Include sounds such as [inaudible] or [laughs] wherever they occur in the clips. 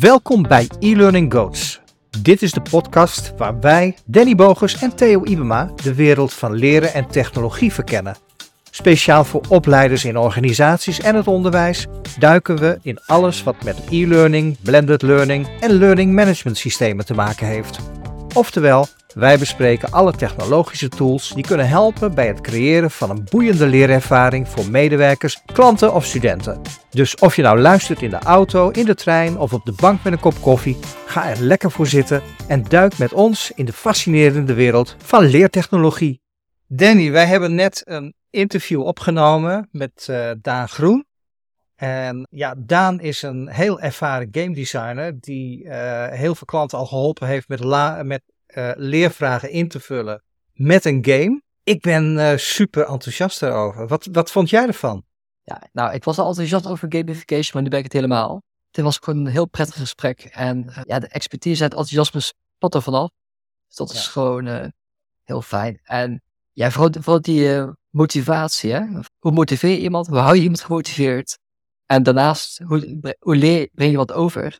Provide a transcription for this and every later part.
Welkom bij e-learning goats. Dit is de podcast waar wij, Danny Bogers en Theo Ibema, de wereld van leren en technologie verkennen. Speciaal voor opleiders in organisaties en het onderwijs duiken we in alles wat met e-learning, blended learning en learning management systemen te maken heeft. Oftewel, wij bespreken alle technologische tools die kunnen helpen bij het creëren van een boeiende leerervaring voor medewerkers, klanten of studenten. Dus of je nou luistert in de auto, in de trein of op de bank met een kop koffie, ga er lekker voor zitten en duik met ons in de fascinerende wereld van leertechnologie. Danny, wij hebben net een interview opgenomen met uh, Daan Groen. En ja, Daan is een heel ervaren game designer die uh, heel veel klanten al geholpen heeft met, la met uh, leervragen in te vullen met een game. Ik ben uh, super enthousiast daarover. Wat, wat vond jij ervan? Ja, nou, ik was al enthousiast over gamification, maar nu ben ik het helemaal. Het was gewoon een heel prettig gesprek. En uh, ja, de expertise en het enthousiasme spat er vanaf. Dus dat ja. is gewoon heel fijn. En ja, vooral, vooral die motivatie. Hè? Hoe motiveer je iemand? Hoe hou je iemand gemotiveerd? En daarnaast, hoe, hoe leer, breng je wat over?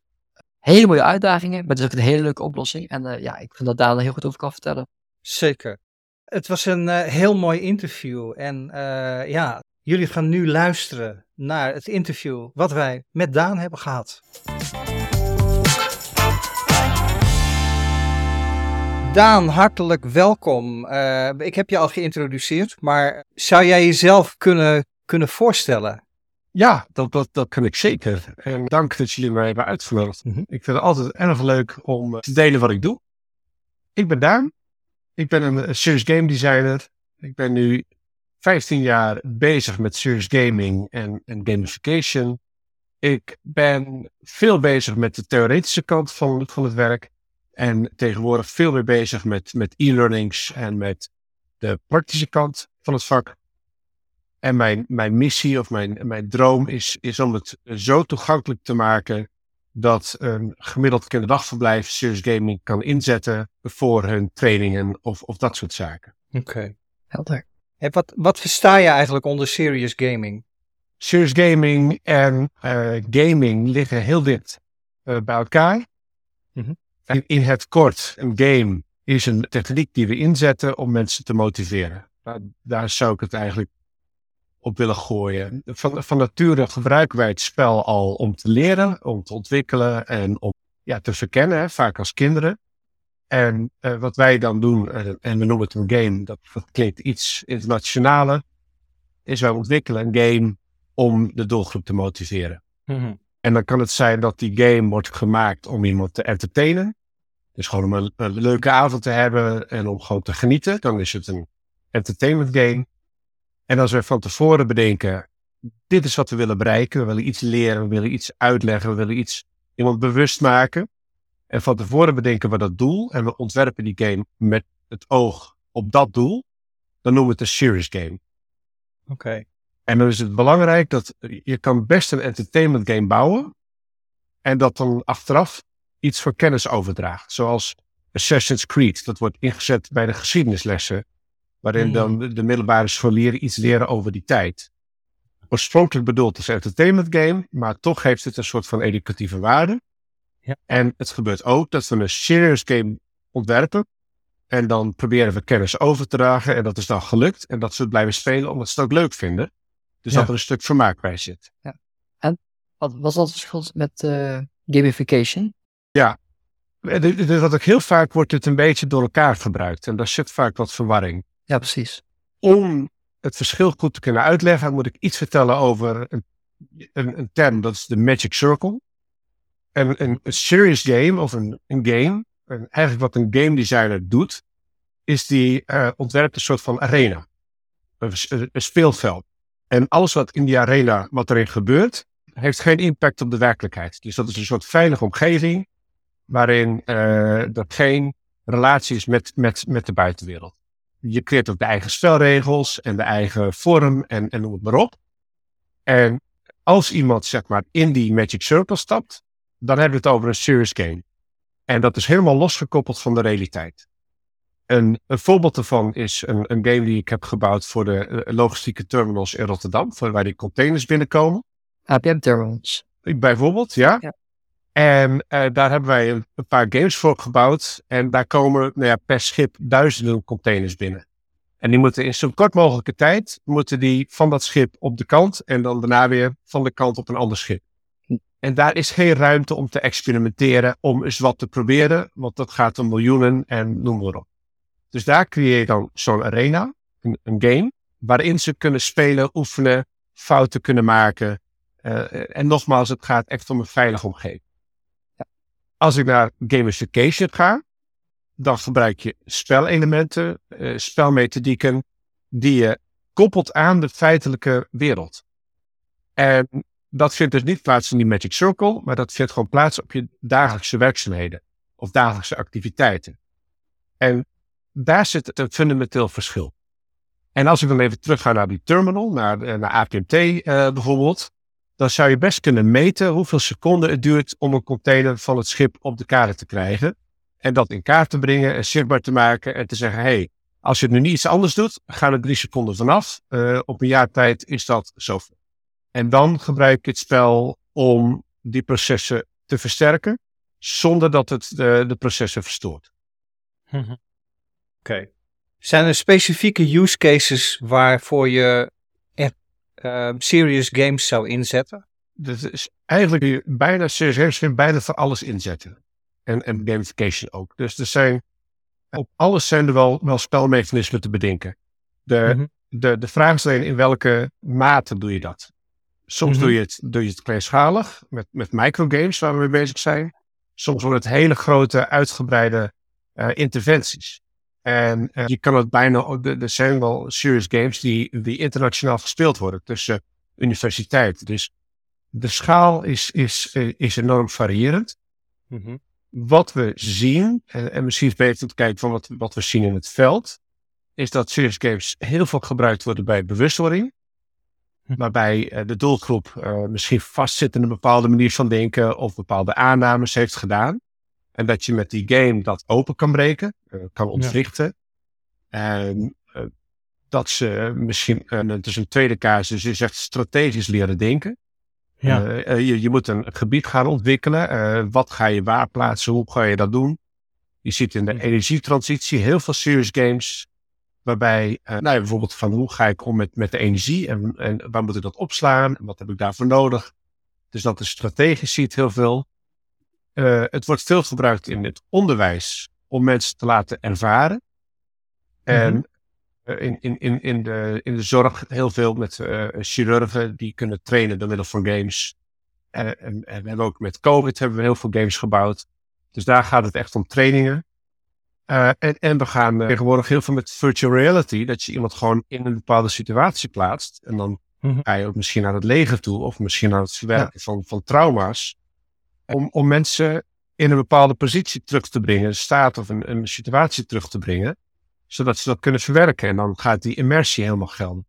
Hele mooie uitdagingen, maar het is ook een hele leuke oplossing. En uh, ja, ik vind dat Daan heel goed over kan vertellen. Zeker. Het was een uh, heel mooi interview. En uh, ja, jullie gaan nu luisteren naar het interview wat wij met Daan hebben gehad. Daan, hartelijk welkom. ik heb je al geïntroduceerd, maar zou jij jezelf kunnen, kunnen voorstellen? Ja, dat, dat, dat kan ik zeker. En dank dat jullie mij hebben uitgenodigd. Mm -hmm. Ik vind het altijd erg leuk om te delen wat ik doe. Ik ben Daan. Ik ben een serious game designer. Ik ben nu 15 jaar bezig met serious gaming en, en gamification. Ik ben veel bezig met de theoretische kant van, van het werk. En tegenwoordig veel meer bezig met, met e-learnings en met de praktische kant van het vak. En mijn, mijn missie of mijn, mijn droom is, is om het zo toegankelijk te maken dat een gemiddeld kinderdagverblijf Serious Gaming kan inzetten voor hun trainingen of, of dat soort zaken. Oké, okay. helder. En wat, wat versta je eigenlijk onder Serious Gaming? Serious Gaming en uh, gaming liggen heel dicht uh, bij elkaar. Mm -hmm. En in het kort, een game is een techniek die we inzetten om mensen te motiveren. Daar, daar zou ik het eigenlijk op willen gooien. Van, van nature gebruiken wij het spel al om te leren, om te ontwikkelen en om ja, te verkennen, hè, vaak als kinderen. En uh, wat wij dan doen, uh, en we noemen het een game, dat, dat klinkt iets internationaler, is wij ontwikkelen een game om de doelgroep te motiveren. Mm-hmm. En dan kan het zijn dat die game wordt gemaakt om iemand te entertainen. Dus gewoon om een, een leuke avond te hebben en om gewoon te genieten. Dan is het een entertainment game. En als we van tevoren bedenken, dit is wat we willen bereiken, we willen iets leren, we willen iets uitleggen, we willen iets iemand bewust maken. En van tevoren bedenken we dat doel en we ontwerpen die game met het oog op dat doel, dan noemen we het een serious game. Oké. Okay. En dan is het belangrijk dat je kan best een entertainment game bouwen en dat dan achteraf iets voor kennis overdraagt. Zoals Assassin's Creed, dat wordt ingezet bij de geschiedenislessen waarin dan de, de middelbare scholieren iets leren over die tijd. Oorspronkelijk bedoeld als entertainment game, maar toch heeft het een soort van educatieve waarde. Ja. En het gebeurt ook dat we een serious game ontwerpen. En dan proberen we kennis over te dragen. En dat is dan gelukt. En dat ze het blijven spelen omdat ze het ook leuk vinden. Dus ja. dat er een stuk vermaak bij zit. Ja. En wat was dat verschil met uh, gamification? Ja, dat ook heel vaak wordt het een beetje door elkaar gebruikt. En daar zit vaak wat verwarring. Ja, precies. Om het verschil goed te kunnen uitleggen, moet ik iets vertellen over een, een, een term, dat is de Magic Circle. En een, een serious game of een, een game, en eigenlijk wat een game designer doet, is die uh, ontwerpt een soort van arena. Een, speelveld. En alles wat in die arena, wat erin gebeurt, heeft geen impact op de werkelijkheid. Dus dat is een soort veilige omgeving waarin uh, er geen relatie is met, met, met de buitenwereld je creëert ook de eigen spelregels en de eigen vorm en, en noem het maar op. En als iemand zeg maar in die Magic Circle stapt, dan hebben we het over een serious game. En dat is helemaal losgekoppeld van de realiteit. Een, een voorbeeld daarvan is een, een, game die ik heb gebouwd voor de eh, logistieke terminals in Rotterdam, voor waar die containers binnenkomen. APM terminals. Bijvoorbeeld, ja. ja. En daar hebben wij een, paar games voor gebouwd. En daar komen nou ja, per schip duizenden containers binnen. En die moeten in zo kort mogelijke tijd moeten die van dat schip op de kant en dan daarna weer van de kant op een ander schip. En daar is geen ruimte om te experimenteren, om eens wat te proberen, want dat gaat om miljoenen en noem maar op. Dus daar creëer je dan zo'n arena, een, game, waarin ze kunnen spelen, oefenen, fouten kunnen maken. Uh, en nogmaals, het gaat echt om een veilige omgeving. Als ik naar gamification ga, dan gebruik je spelelementen, uh, spelmethodieken, die je koppelt aan de feitelijke wereld. En dat vindt dus niet plaats in die Magic Circle, maar dat vindt gewoon plaats op je dagelijkse werkzaamheden of dagelijkse activiteiten. En daar zit een fundamenteel verschil. En als ik dan even terug ga naar die terminal, naar, eh, naar APMT eh, bijvoorbeeld, dan zou je best kunnen meten hoeveel seconden het duurt om een container van het schip op de kaart te krijgen. En dat in kaart te brengen en zichtbaar te maken en te zeggen, hey, als je het nu niet iets anders doet, gaan er drie seconden vanaf. Uh, op een jaar tijd is dat zoveel. En dan gebruik ik het spel om die processen te versterken, zonder dat het de, de processen verstoort. Mhm. Oké. Zijn er specifieke use cases waarvoor je uh, serious games zou inzetten? Dat is eigenlijk bijna serious games bijna voor alles inzetten. En, en gamification ook. Dus er zijn op alles zijn er wel, wel spelmechanismen te bedenken. De, mhm. de, de vraag is alleen in welke mate doe je dat? Soms mhm. doe, je het, doe je het kleinschalig met, met microgames waar we mee bezig zijn. Soms worden het hele grote, uitgebreide uh, interventies. En uh, je kan het bijna, er zijn wel serious games die, die internationaal gespeeld worden tussen universiteiten. Dus de schaal is, is, eh, is enorm variërend. Mm Wat we zien, en, en misschien is het beter te kijken van wat, wat we zien in het veld, is dat serious games heel veel gebruikt worden bij bewustwording. Hm. waarbij uh, de doelgroep uh, misschien vastzit in een bepaalde manier van denken of bepaalde aannames heeft gedaan. En dat je met die game dat open kan breken, uh, kan ontwrichten. Ja. En dat ze misschien, het is een tweede casus, je zegt strategisch leren denken. Ja. je, je moet een gebied gaan ontwikkelen. wat ga je waar plaatsen? Hoe ga je dat doen? Je ziet in de energietransitie heel veel serious games Waarbij, uh, nou ja, bijvoorbeeld van hoe ga ik om met, met de energie en, en waar moet ik dat opslaan? En wat heb ik daarvoor nodig? Dus dat is strategisch, ziet heel veel. Uh, het wordt veel gebruikt in het onderwijs om mensen te laten ervaren. En mhm. in, in, in, in, de, in de zorg heel veel met uh, chirurgen die kunnen trainen door middel van games. En, en, en, we hebben ook met COVID hebben we heel veel games gebouwd. Dus daar gaat het echt om trainingen. En, en, we gaan tegenwoordig heel veel met virtual reality, dat je iemand gewoon in een bepaalde situatie plaatst. En dan mm ga je ook misschien naar het leger toe, of misschien naar het verwerken van, van trauma's. Om, om mensen in een bepaalde positie terug te brengen, een staat of een, een situatie terug te brengen, zodat ze dat kunnen verwerken. En dan gaat die immersie helemaal gelden.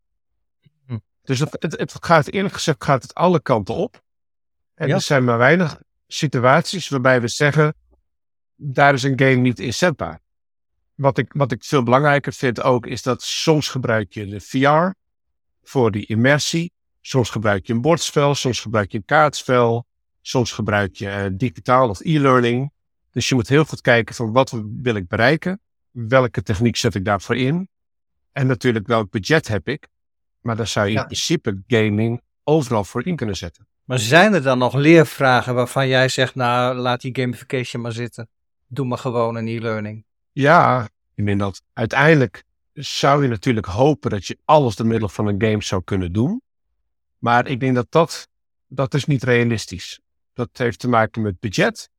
Hm. Dus het, het, het, gaat eerlijk gezegd gaat het alle kanten op. En er zijn maar weinig situaties waarbij we zeggen, daar is een game niet inzetbaar. Wat ik, wat ik veel belangrijker vind ook, is dat soms gebruik je de VR voor die immersie. Soms gebruik je een bordspel, soms gebruik je een kaartspel. Soms gebruik je uh, digitaal of e-learning. Dus je moet heel goed kijken van wat wil ik bereiken? Welke techniek zet ik daarvoor in? En natuurlijk welk budget heb ik? Maar daar zou je in principe gaming overal voor in kunnen zetten. Maar zijn er dan nog leervragen waarvan jij zegt, nou laat die gamification maar zitten. Doe maar gewoon een e-learning. Ja, ik dat uiteindelijk zou je natuurlijk hopen dat je alles door middel van een game zou kunnen doen. Maar ik denk dat dat, dat is niet realistisch. Dat heeft te maken met budget.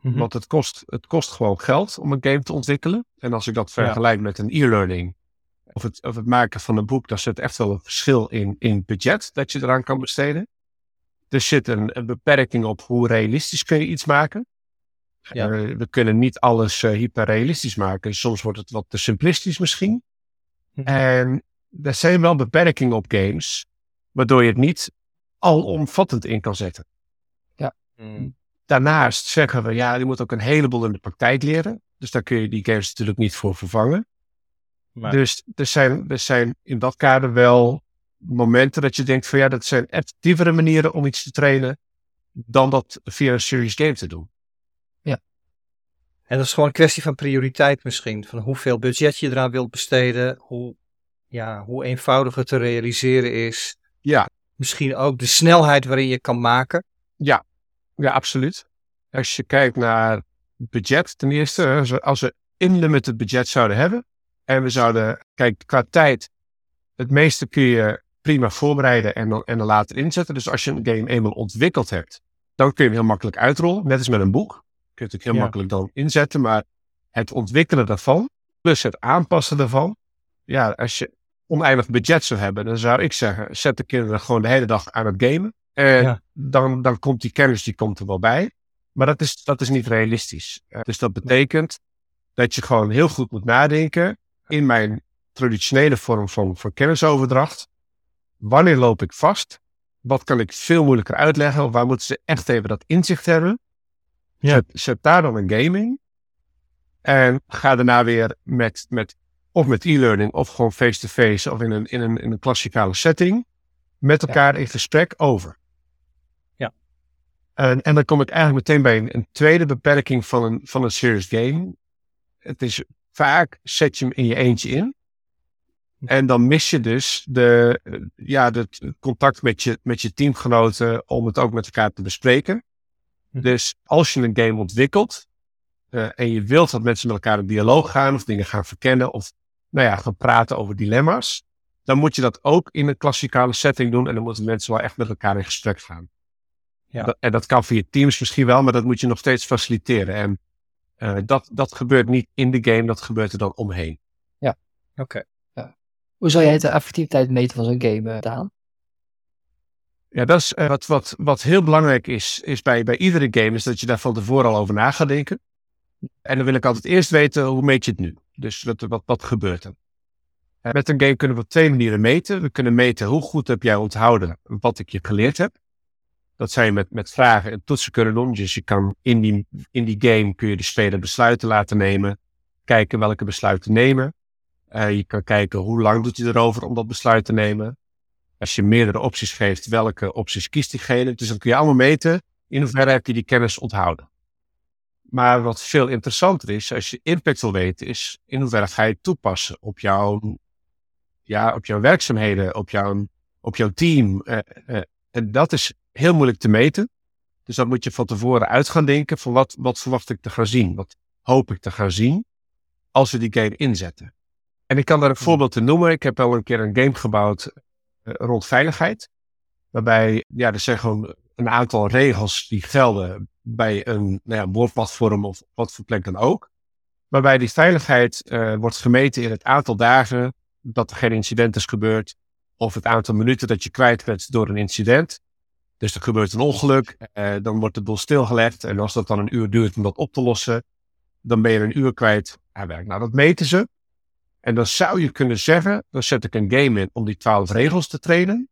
Mhm. Want het kost, het kost gewoon geld om een game te ontwikkelen. En als ik dat vergelijk met een e-learning of het, of het maken van een boek, dan zit echt wel een verschil in, in budget dat je eraan kan besteden. Er zit een, een beperking op hoe realistisch kun je iets maken. Ja. Uh, we kunnen niet alles uh, hyperrealistisch maken. Soms wordt het wat te simplistisch misschien. Hm. En er zijn wel beperkingen op games, waardoor je het niet alomvattend in kan zetten. Hm. Daarnaast zeggen we, ja, je moet ook een heleboel in de praktijk leren. Dus daar kun je die games natuurlijk niet voor vervangen. Maar... Dus er zijn, er zijn in dat kader wel momenten dat je denkt van ja, dat zijn effectievere manieren om iets te trainen. dan dat via een serious game te doen. Ja. En dat is gewoon een kwestie van prioriteit misschien. Van hoeveel budget je eraan wilt besteden. Hoe, ja, hoe eenvoudig het te realiseren is. Ja. Misschien ook de snelheid waarin je kan maken. Ja, ja absoluut. Als je kijkt naar budget, ten eerste, als we unlimited budget zouden hebben. En we zouden, kijk, qua tijd, het meeste kun je prima voorbereiden en dan, en dan later inzetten. Dus als je een game eenmaal ontwikkeld hebt, dan kun je hem heel makkelijk uitrollen. Net als met een boek. Kun je het ook heel makkelijk dan inzetten. Maar het ontwikkelen daarvan, plus het aanpassen daarvan. Ja, als je oneindig budget zou hebben, dan zou ik zeggen, zet de kinderen gewoon de hele dag aan het gamen. En dan, dan komt die kennis, die komt er wel bij. Maar dat is, dat is niet realistisch. Uh, dus dat betekent dat je gewoon heel goed moet nadenken in mijn traditionele vorm van, van kennisoverdracht. Wanneer loop ik vast? Wat kan ik veel moeilijker uitleggen? Waar moeten ze echt even dat inzicht hebben? Ja. Zet, zet daar dan een gaming. En ga daarna weer met, met of met e-learning of gewoon face-to-face of in een, in, een, in een klassikale setting met elkaar in gesprek over. En, en dan kom ik eigenlijk meteen bij een, een, tweede beperking van een, van een serious game. Het is vaak zet je hem in je eentje in. En dan mis je dus de, ja, het contact met je, met je teamgenoten om het ook met elkaar te bespreken. Hm. Dus als je een game ontwikkelt uh, en je wilt dat mensen met elkaar in dialoog gaan of dingen gaan verkennen of nou ja, gaan praten over dilemma's, dan moet je dat ook in een klassikale setting doen en dan moeten mensen wel echt met elkaar in gesprek gaan. Ja. Dat, en dat kan via Teams misschien wel, maar dat moet je nog steeds faciliteren. En uh, dat, dat gebeurt niet in de game, dat gebeurt er dan omheen. Ja, oké. Ja. Hoe zou jij de effectiviteit meten van zo'n game, uh, Daan? Ja, dat is uh, wat, wat, wat heel belangrijk is, is bij, bij iedere game, is dat je daar van tevoren al over na gaat denken. En dan wil ik altijd eerst weten, hoe meet je het nu? Dus wat, wat, wat gebeurt er? Met een game kunnen we op twee manieren meten. We kunnen meten hoe goed heb jij onthouden wat ik je geleerd heb. Dat zou je met, met vragen en toetsen kunnen doen. Dus je kan in die, in die game kun je de speler besluiten laten nemen. Kijken welke besluiten nemen. Uh, je kan kijken hoe lang doet hij erover om dat besluit te nemen. Als je meerdere opties geeft, welke opties kiest diegene. Dus dan kun je allemaal meten in hoeverre heb je die kennis onthouden. Maar wat veel interessanter is, als je impact wil weten, is in hoeverre ga je het toepassen op jouw, ja, op jouw werkzaamheden, op jouw, op jouw team. Uh, uh, en dat is heel moeilijk te meten. Dus dan moet je van tevoren uit gaan denken van wat, wat verwacht ik te gaan zien? Wat hoop ik te gaan zien als we die game inzetten? En ik kan daar een hmm. voorbeeld te noemen. Ik heb wel een keer een game gebouwd uh, rond veiligheid. Waarbij, ja, er zijn gewoon een aantal regels die gelden bij een nou ja, boorplatform of wat voor plek dan ook. Waarbij die veiligheid uh, wordt gemeten in het aantal dagen dat er geen incident is gebeurd. Of het aantal minuten dat je kwijt bent door een incident. Dus er gebeurt een ongeluk, uh, dan wordt de boel stilgelegd. En als dat dan een uur duurt om dat op te lossen, dan ben je een uur kwijt aan werk. Nou, dat meten ze. En dan zou je kunnen zeggen, dan zet ik een game in om die twaalf regels te trainen.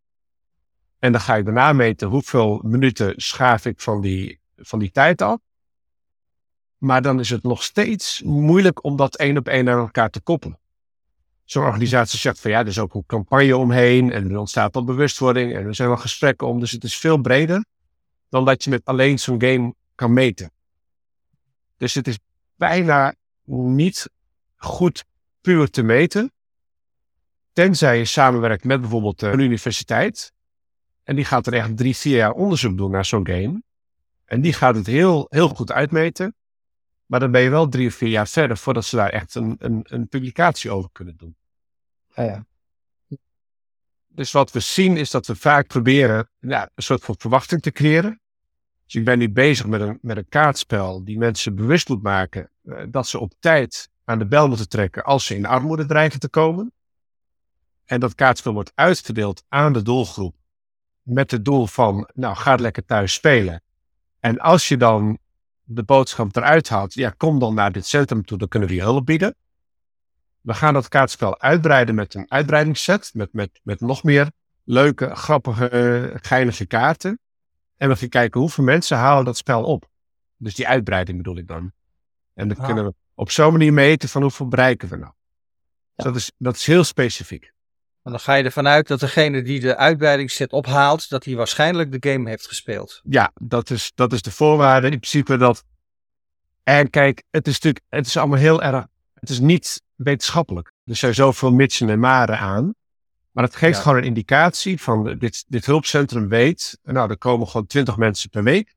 En dan ga ik daarna meten hoeveel minuten schaaf ik van die, van die tijd af. Maar dan is het nog steeds moeilijk om dat één op één aan elkaar te koppelen. Zo'n organisatie zegt van ja, er is ook een campagne omheen en er ontstaat al bewustwording en er zijn wel gesprekken om. Dus het is veel breder dan dat je met alleen zo'n game kan meten. Dus het is bijna niet goed puur te meten. Tenzij je samenwerkt met bijvoorbeeld een universiteit. En die gaat er echt drie, vier jaar onderzoek doen naar zo'n game. En die gaat het heel, heel goed uitmeten. Maar dan ben je wel drie of vier jaar verder voordat ze daar echt een, een, een publicatie over kunnen doen. Ja. Dus wat we zien is dat we vaak proberen een soort van verwachting te creëren. Dus ik ben nu bezig met een, met een kaartspel die mensen bewust moet maken uh, dat ze op tijd aan de bel moeten trekken als ze in armoede dreigen te komen. En dat kaartspel wordt uitgedeeld aan de doelgroep met het doel van, nou, ga lekker thuis spelen. En als je dan de boodschap eruit haalt, ja, kom dan naar dit centrum toe, dan kunnen we je hulp bieden. We gaan dat kaartspel uitbreiden met een uitbreidingsset, met, met, met nog meer leuke, grappige, geinige kaarten. En we gaan kijken hoeveel mensen halen dat spel op. Dus die uitbreiding bedoel ik dan. En dan ah. kunnen we op zo'n manier meten van hoeveel bereiken we nou. Dus dat, is, dat is heel specifiek. dan ga je ervan uit dat degene die de uitbreidingsset ophaalt, dat hij waarschijnlijk de game heeft gespeeld. Ja, dat is, dat is de voorwaarde. In principe dat. En kijk, het is natuurlijk, het is allemaal heel erg. Het is niet wetenschappelijk. Er zijn zoveel mitsen en maren aan. Maar het geeft gewoon een indicatie van dit, dit hulpcentrum weet. Nou, er komen gewoon 20 mensen per week.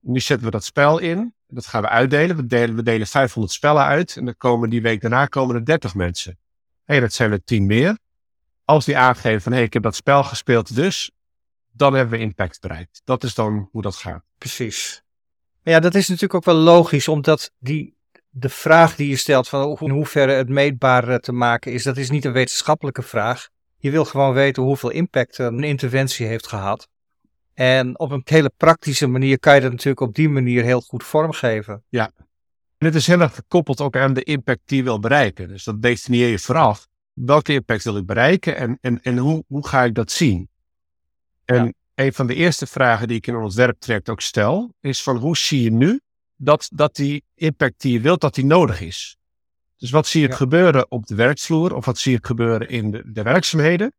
Nu zetten we dat spel in. Dat gaan we uitdelen. We delen, we delen 500 spellen uit. En dan komen die week daarna komen er 30 mensen. Hé, hey, dat zijn er 10 meer. Als die aangeven van hé, hey, ik heb dat spel gespeeld, dus dan hebben we impact bereikt. Dat is dan hoe dat gaat. Precies. Ja, dat is natuurlijk ook wel logisch, omdat die, de vraag die je stelt van in hoeverre het meetbaar eh, te maken is, dat is niet een wetenschappelijke vraag. Je wil gewoon weten hoeveel impact een interventie heeft gehad. En op een hele praktische manier kan je dat natuurlijk op die manier heel goed vormgeven. Ja. En het is heel erg gekoppeld ook aan de impact die je wil bereiken. Dus dat definieer je vooraf. Welke impact wil ik bereiken en, en, en hoe, hoe ga ik dat zien? En een van de eerste vragen die ik in ons werktraject ook stel, is van hoe zie je nu dat, dat die impact die je wilt, dat die nodig is? Dus wat zie je gebeuren op de werkvloer of wat zie je gebeuren in de, de werkzaamheden,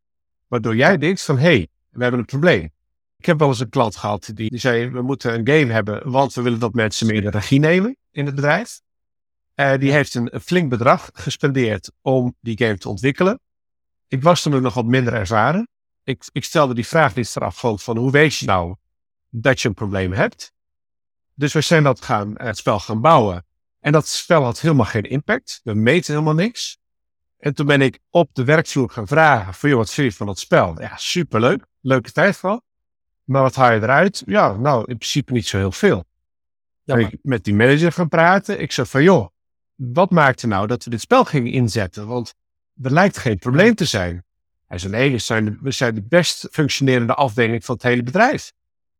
waardoor jij denkt van hé, hey, we hebben een probleem. Ik heb wel eens een klant gehad die, die zei, we moeten een game hebben, want we willen dat mensen meer de regie nemen in het bedrijf. Uh, die heeft een, flink bedrag gespendeerd om die game te ontwikkelen. Ik was toen nog wat minder ervaren. Ik, ik stelde die vraag niet straf van, van hoe weet je nou dat je een probleem hebt? Dus we zijn dat gaan, het spel gaan bouwen. En dat spel had helemaal geen impact. We meten helemaal niks. En toen ben ik op de werkvloer gaan vragen van, joh, wat vind je van dat spel? Ja, superleuk. Leuke tijd vooral. Maar wat haal je eruit? Ja, nou, in principe niet zo heel veel. Ja, ik met die manager gaan praten. Ik zei van, joh, wat maakte nou dat we dit spel gingen inzetten? Want er lijkt geen probleem te zijn. Hij zei, nee, we zijn de, we zijn de best functionerende afdeling van het hele bedrijf.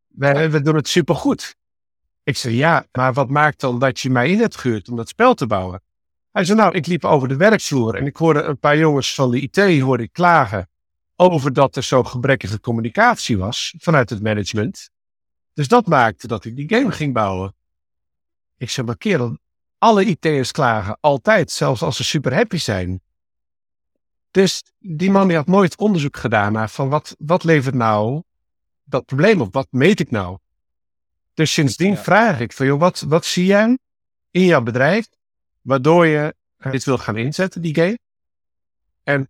We, we doen het supergoed. Ik zei, ja, maar wat maakt dan dat je mij in hebt gehuurd om dat spel te bouwen? Hij zei, nou, ik liep over de werkvloer en ik hoorde een paar jongens van de IT hoorde klagen over dat er zo gebrekkige communicatie was vanuit het management. Dus dat maakte dat ik die game ging bouwen. Ik zei, maar kerel, alle IT'ers klagen altijd, zelfs als ze super happy zijn. Dus die man die had nooit onderzoek gedaan naar van wat, wat levert nou dat probleem op? Wat meet ik nou? Dus sindsdien vraag ik van, joh, wat, wat zie jij in jouw bedrijf waardoor je dit wil gaan inzetten, die game? En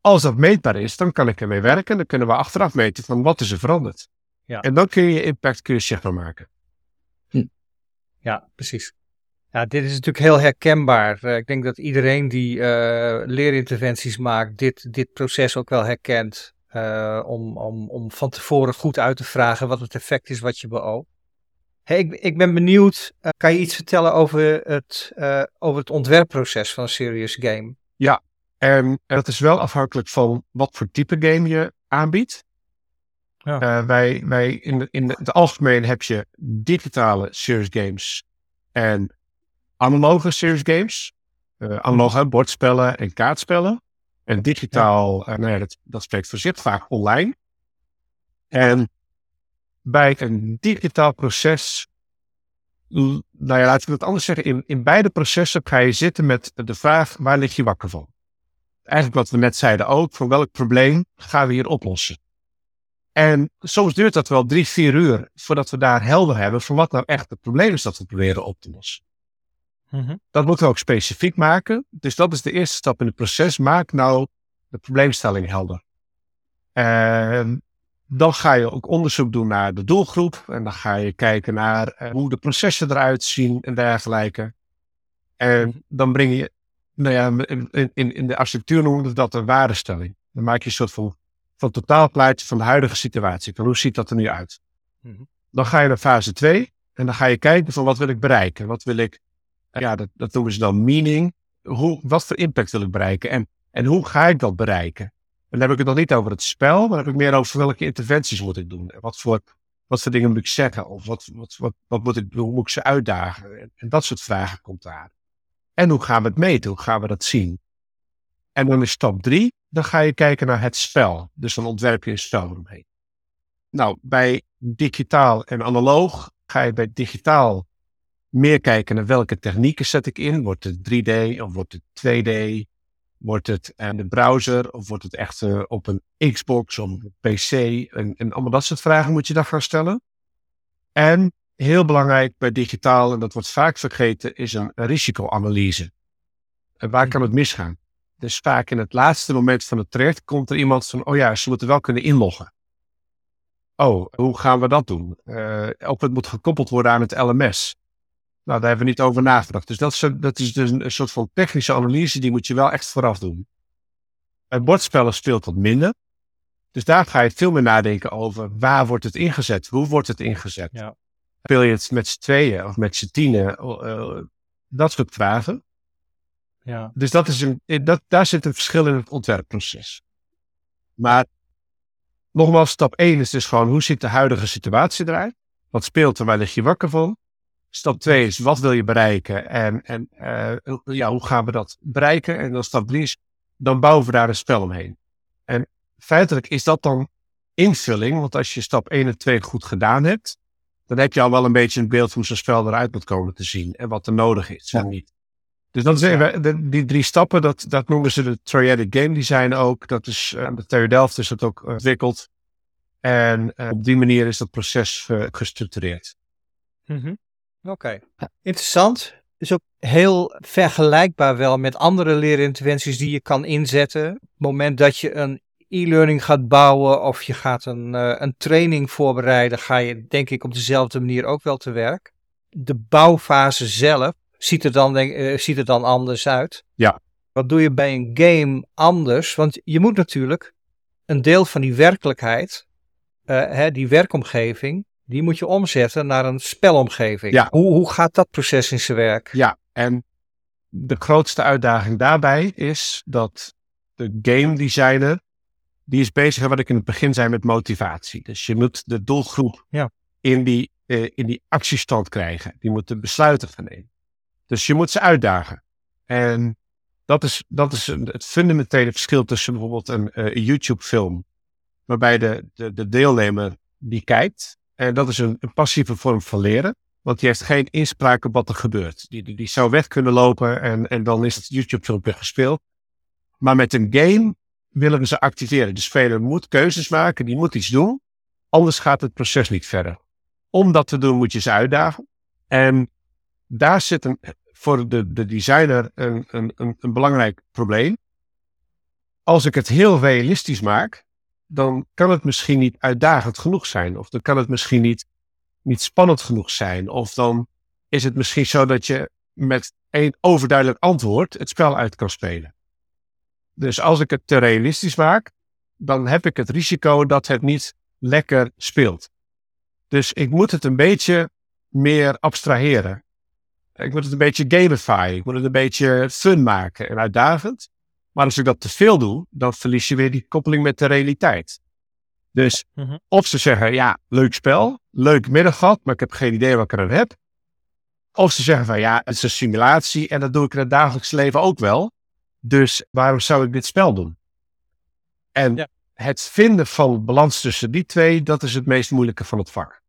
als dat meetbaar is, dan kan ik ermee werken. Dan kunnen we achteraf meten van wat is er veranderd. Ja. En dan kun je impact kun je zichtbaar maken. Hm. Ja, precies. Ja, dit is natuurlijk heel herkenbaar. Uh, ik denk dat iedereen die uh, leerinterventies maakt, dit, dit proces ook wel herkent. Uh, om, om, om van tevoren goed uit te vragen wat het effect is wat je beoogt. Hey, ik, ik ben benieuwd, kan je iets vertellen over het, over het ontwerpproces van een serious game? Ja, en dat is wel afhankelijk van wat voor type game je aanbiedt. Ja. wij, wij in, de, in het algemeen heb je digitale serious games en analoge serious games. Analoge bordspellen en kaartspellen. En digitaal, ja. Nou ja, dat, dat spreekt voor zich, vaak online. En bij een digitaal proces, nou ja, laten we het anders zeggen, in, in beide processen ga je zitten met de vraag, waar lig je wakker van? Eigenlijk wat we net zeiden ook, voor welk probleem gaan we hier oplossen? En soms duurt dat wel drie, vier uur voordat we daar helder hebben van wat nou echt het probleem is dat we proberen op te lossen. Mhm. Dat moeten we ook specifiek maken. Dus dat is de eerste stap in het proces. Maak nou de probleemstelling helder. En dan ga je ook onderzoek doen naar de doelgroep. En dan ga je kijken naar eh, hoe de processen eruit zien en dergelijke. En mhm. dan breng je, nou ja, in, in, in de architectuur noemen we dat een waardestelling. Dan maak je een soort van, van totaalplaatje van de huidige situatie. Van hoe ziet dat er nu uit? Mhm. Dan ga je naar fase 2 en dan ga je kijken van wat wil ik bereiken? Wat wil ik ja, dat, dat noemen ze dan meaning. Hoe, wat voor impact wil ik bereiken en, en hoe ga ik dat bereiken? Dan heb ik het nog niet over het spel, maar dan heb ik meer over welke interventies moet ik doen. En wat voor, wat voor dingen moet ik zeggen? Of wat, wat, wat, wat moet ik, hoe moet ik ze uitdagen? En, en dat soort vragen komt daar. En hoe gaan we het meten? Hoe gaan we dat zien? En dan is stap drie, dan ga je kijken naar het spel. Dus dan ontwerp je een spel eromheen. Nou, bij digitaal en analoog ga je bij digitaal meer kijken naar welke technieken zet ik in. Wordt het 3D of wordt het 2D? Wordt het in de browser of wordt het echt uh, op een Xbox of een PC? En, en allemaal dat soort vragen moet je daar gaan stellen. En heel belangrijk bij digitaal, en dat wordt vaak vergeten, is een risicoanalyse. En waar kan het misgaan? Dus vaak in het laatste moment van het traject komt er iemand van, oh ja, ze moeten wel kunnen inloggen. Oh, hoe gaan we dat doen? Uh, of het moet gekoppeld worden aan het LMS. Nou, daar hebben we niet over nagedacht. Dus dat is, dat is dus een soort van technische analyse, die moet je wel echt vooraf doen. Bij bordspellen speelt dat minder. Dus daar ga je veel meer nadenken over waar wordt het ingezet? Hoe wordt het ingezet? Ja. Speel je het met z'n tweeën of met z'n tienen? Uh, dat soort vragen. Ja. Dus dat is een, dat, daar zit een verschil in het ontwerpproces. Maar nogmaals, stap 1 is dus gewoon hoe ziet de huidige situatie eruit? Wat speelt er, waar lig je wakker van? Stap 2 is wat wil je bereiken en, en uh, ja, hoe gaan we dat bereiken? En dan stap 3 is, dan bouwen we daar een spel omheen. En feitelijk is dat dan invulling, want als je stap 1 en 2 goed gedaan hebt, dan heb je al wel een beetje een beeld hoe zo'n spel eruit moet komen te zien en wat er nodig is en niet. Dus dat zijn die drie stappen, dat, dat noemen ze de Triadic Game Design ook. Dat is, aan de TU Delft is dat ook ontwikkeld. En uh, op die manier is dat proces uh, gestructureerd. Mm -hmm. Oké, okay. interessant. Is ook heel vergelijkbaar wel met andere leerinterventies die je kan inzetten. Op het moment dat je een e-learning gaat bouwen of je gaat een, uh, een training voorbereiden, ga je denk ik op dezelfde manier ook wel te werk. De bouwfase zelf ziet er dan, denk, uh, ziet er dan anders uit. Ja. Wat doe je bij een game anders? Want je moet natuurlijk een deel van die werkelijkheid, uh, hè, die werkomgeving, die moet je omzetten naar een spelomgeving. Ja. Hoe, hoe gaat dat proces in zijn werk? Ja, en de grootste uitdaging daarbij is dat de game designer, die is bezig, wat ik in het begin zei, met motivatie. Dus je moet de doelgroep ja. in, die, uh, in die actiestand krijgen. Die moeten besluiten gaan nemen. Dus je moet ze uitdagen. En dat is, dat is het fundamentele verschil tussen bijvoorbeeld een, uh, een YouTube-film, waarbij de, de, de deelnemer die kijkt, en dat is een, een, passieve vorm van leren, want die heeft geen inspraak op wat er gebeurt. Die, die, zou weg kunnen lopen en, en dan is het YouTube-filmpje gespeeld. Maar met een game willen we ze activeren. De speler moet keuzes maken, die moet iets doen, anders gaat het proces niet verder. Om dat te doen moet je ze uitdagen. En daar zit een, voor de, de designer een, een, een belangrijk probleem. Als ik het heel realistisch maak, dan kan het misschien niet uitdagend genoeg zijn. Of dan kan het misschien niet, niet spannend genoeg zijn. Of dan is het misschien zo dat je met één overduidelijk antwoord het spel uit kan spelen. Dus als ik het te realistisch maak, dan heb ik het risico dat het niet lekker speelt. Dus ik moet het een beetje meer abstraheren. Ik moet het een beetje gamify. Ik moet het een beetje fun maken en uitdagend. Maar als ik dat te veel doe, dan verlies je weer die koppeling met de realiteit. Dus mhm. of ze zeggen, ja, leuk spel, leuk middaggat, maar ik heb geen idee wat ik er heb. Of ze zeggen van, ja, het is een simulatie en dat doe ik in het dagelijks leven ook wel. Dus waarom zou ik dit spel doen? En het vinden van balans tussen die twee, dat is het meest moeilijke van het vak.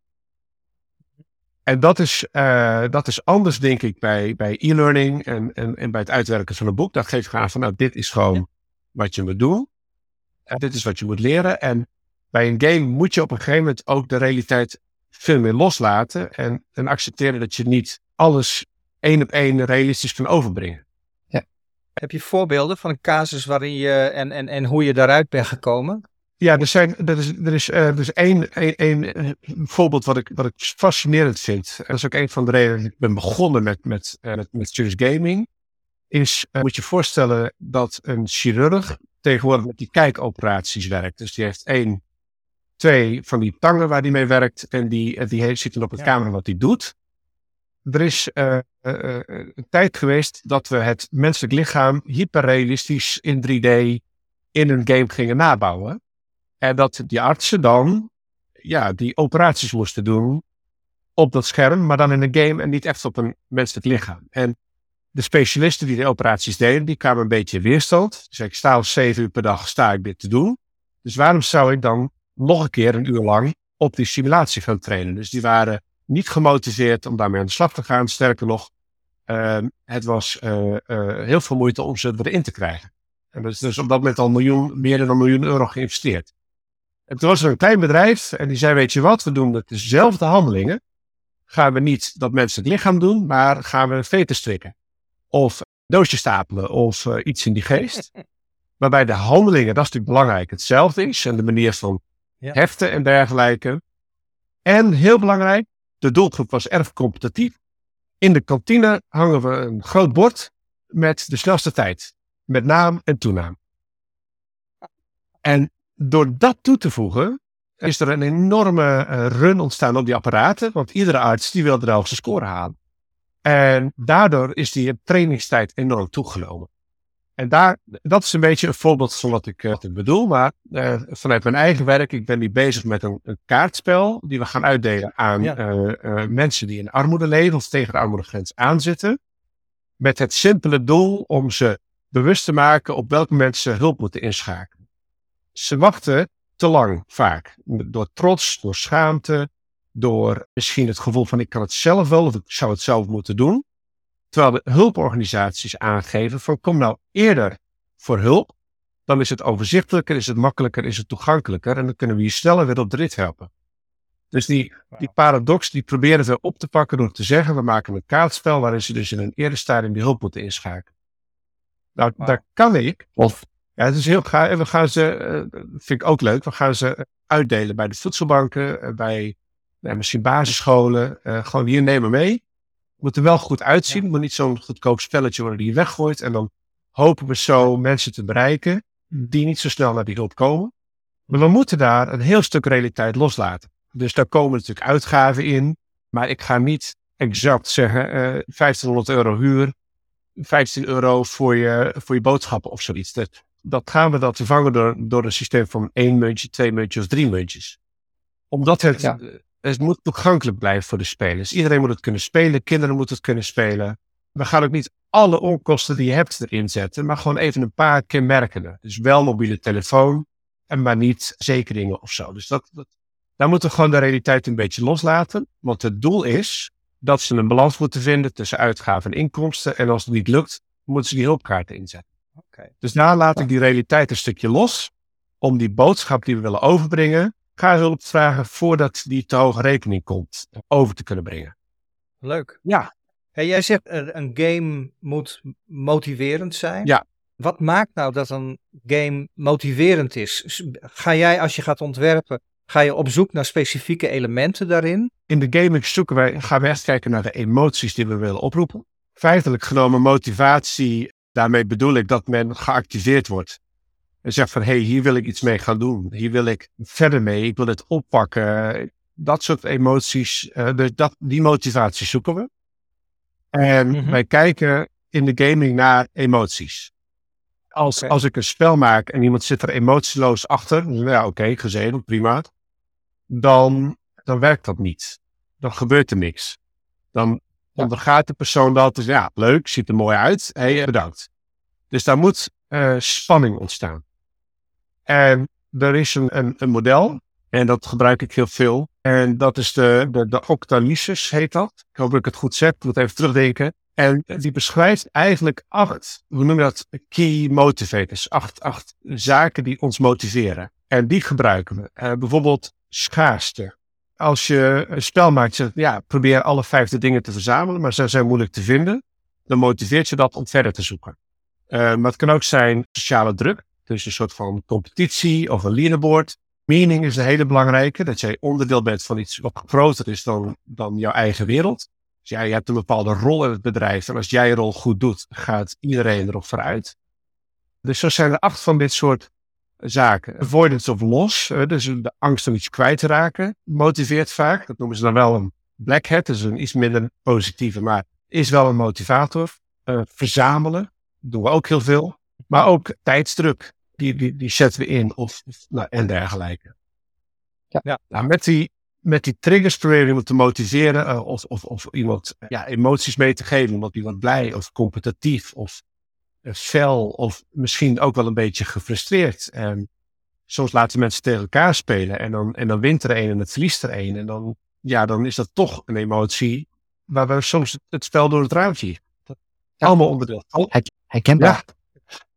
En dat is, uh, dat is anders, denk ik, bij, bij e-learning en, en, en bij het uitwerken van een boek. Dat geeft aan van, nou, dit is gewoon wat je moet doen. En dit is wat je moet leren. En bij een game moet je op een gegeven moment ook de realiteit veel meer loslaten. En, en accepteren dat je niet alles één op één realistisch kan overbrengen. Ja. Heb je voorbeelden van een casus waarin je en, en, en hoe je daaruit bent gekomen? Ja, er, zijn, er is, er is, uh, er is één, één, één eh, voorbeeld wat ik, wat ik fascinerend vind. En dat is ook een van de redenen dat ik ben begonnen met, met, uh, met, met Serious Gaming. Is, uh, moet je voorstellen dat een chirurg tegenwoordig met die kijkoperaties werkt. Dus die heeft één, twee van die tangen waar die mee werkt. En die, die heeft, zitten op het ja. camera wat hij doet. Er is een tijd geweest dat we het menselijk lichaam hyperrealistisch in 3D in een game gingen nabouwen. En dat die artsen dan ja, die operaties moesten doen op dat scherm, maar dan in een game en niet echt op een menselijk lichaam. En de specialisten die de operaties deden, die kwamen een beetje weerstand. Dus ik sta al zeven uur per dag sta ik dit te doen. Dus waarom zou ik dan nog een keer een uur lang op die simulatie gaan trainen? Dus die waren niet gemotiveerd om daarmee aan de slag te gaan. Sterker nog, uh, het was uh, uh, heel veel moeite om ze erin te krijgen. En dat is dus op dat moment al miljoen, meer dan een miljoen euro geïnvesteerd. En toen was er een klein bedrijf en die zei, weet je wat, we doen dezelfde handelingen. Gaan we niet dat mensen het lichaam doen, maar gaan we veten strikken. Of doosjes stapelen of uh, iets in die geest. [laughs] Waarbij de handelingen, dat is natuurlijk belangrijk, hetzelfde is. En de manier van ja. heften en dergelijke. En heel belangrijk, de doelgroep was erg competitief. In de kantine hangen we een groot bord met de snelste tijd. Met naam en toenaam. En door dat toe te voegen, is er een enorme uh, run ontstaan op die apparaten. Want iedere arts die wil de hoogste score halen. En daardoor is die trainingstijd enorm toegenomen. En daar, dat is een beetje een voorbeeld van wat ik, uh, bedoel. Maar uh, vanuit mijn eigen werk, ik ben nu bezig met een, een kaartspel die we gaan uitdelen aan uh, mensen die in armoede leven of tegen de armoedegrens aanzitten. Met het simpele doel om ze bewust te maken op welk moment ze hulp moeten inschakelen. Ze wachten te lang vaak. Door trots, door schaamte, door misschien het gevoel van ik kan het zelf wel of ik zou het zelf moeten doen. Terwijl de hulporganisaties aangeven van kom nou eerder voor hulp. Dan is het overzichtelijker, is het makkelijker, is het toegankelijker. En dan kunnen we je sneller weer op de rit helpen. Dus die, die paradox die proberen we op te pakken door te zeggen, we maken een kaartspel waarin ze dus in een eerder stadium die hulp moeten inschakelen. Nou, daar kan ik. Of, ja, het is heel gaaf. We gaan ze, uh, vind ik ook leuk, we gaan ze uitdelen bij de voedselbanken, uh, bij misschien basisscholen. Uh, gewoon hier nemen mee moet er wel goed uitzien. Het moet niet zo'n goedkoop spelletje worden die je weggooit. En dan hopen we zo mensen te bereiken die niet zo snel naar die hulp komen. Maar we moeten daar een heel stuk realiteit loslaten. Dus daar komen natuurlijk uitgaven in. Maar ik ga niet exact zeggen uh, eh, 1500 euro huur, 15 euro voor je, voor je boodschappen of zoiets. Dat, dat gaan we dat vervangen door, door een systeem van één muntje, twee muntjes of drie muntjes. Omdat het het moet toegankelijk blijven voor de spelers. Iedereen moet het kunnen spelen, kinderen moeten het kunnen spelen. We gaan ook niet alle onkosten die je hebt erin zetten, maar gewoon even een paar kenmerkende. Dus wel mobiele telefoon, en maar niet zekeringen of zo. Dus dat, dat, daar moeten we gewoon de realiteit een beetje loslaten. Want het doel is dat ze een balans moeten vinden tussen uitgaven en inkomsten. En als het niet lukt, moeten ze die hulpkaarten inzetten. Okay. Dus daar laat ik die realiteit een stukje los. Om die boodschap die we willen overbrengen, ga hulp vragen voordat die te hoge rekening komt over te kunnen brengen. Leuk. Ja. Hey, jij zegt een game moet motiverend zijn. Ja. Wat maakt nou dat een game motiverend is? Ga jij als je gaat ontwerpen, ga je op zoek naar specifieke elementen daarin? In de gaming zoeken wij, gaan we echt kijken naar de emoties die we willen oproepen. Feitelijk genomen motivatie, daarmee bedoel ik dat men geactiveerd wordt. En zegt van, hé, hey, hier wil ik iets mee gaan doen. Hier wil ik verder mee. Ik wil het oppakken. Dat soort emoties, uh, dus dat, die motivatie zoeken we. En mhm. wij kijken in de gaming naar emoties. Als, als ik een spel maak en iemand zit er emotieloos achter, nou ja, oké, okay, prima. Dan, dan werkt dat niet. Dan gebeurt er niks. Dan ondergaat de persoon dat, ja, leuk, ziet er mooi uit, hey, bedankt. Dus daar moet uh, spanning ontstaan. En er is een, een, model, en dat gebruik ik heel veel. En dat is de, de, de Octalysis, heet dat. Ik hoop dat ik het goed zeg, ik moet even terugdenken. En die beschrijft eigenlijk acht, hoe noem je dat, key motivators. Acht, acht zaken die ons motiveren. En die gebruiken we. Uh, bijvoorbeeld schaarste. Als je een spel maakt, ja, probeer alle vijfde dingen te verzamelen, maar ze zijn moeilijk te vinden. Dan motiveert je dat om verder te zoeken. Uh, maar het kan ook zijn sociale druk. Dus een soort van competitie of een leaderboard. Meaning is een hele belangrijke, dat jij onderdeel bent van iets wat groter is dan, dan jouw eigen wereld. Dus jij hebt een bepaalde rol in het bedrijf en als jij je rol goed doet, gaat iedereen erop vooruit. Dus zo zijn er acht van dit soort zaken. Avoidance of loss, dus de angst om iets kwijt te raken, motiveert vaak. Dat noemen ze dan wel een black hat, dus een iets minder positieve, maar is wel een motivator. Uh, verzamelen, doen we ook heel veel. Maar ook tijdsdruk die, die, die zetten we in of, nou, en dergelijke. Ja. ja. Nou, met, die, met die triggers proberen iemand te motiveren uh, of, of, of iemand ja, emoties mee te geven, omdat iemand blij of competitief of fel of misschien ook wel een beetje gefrustreerd. En soms laten mensen tegen elkaar spelen en dan, en dan wint er een en het verliest er een. En dan, ja, dan is dat toch een emotie waar we soms het spel door het raampje. Ja. Allemaal onderdeel. Herkenbaar.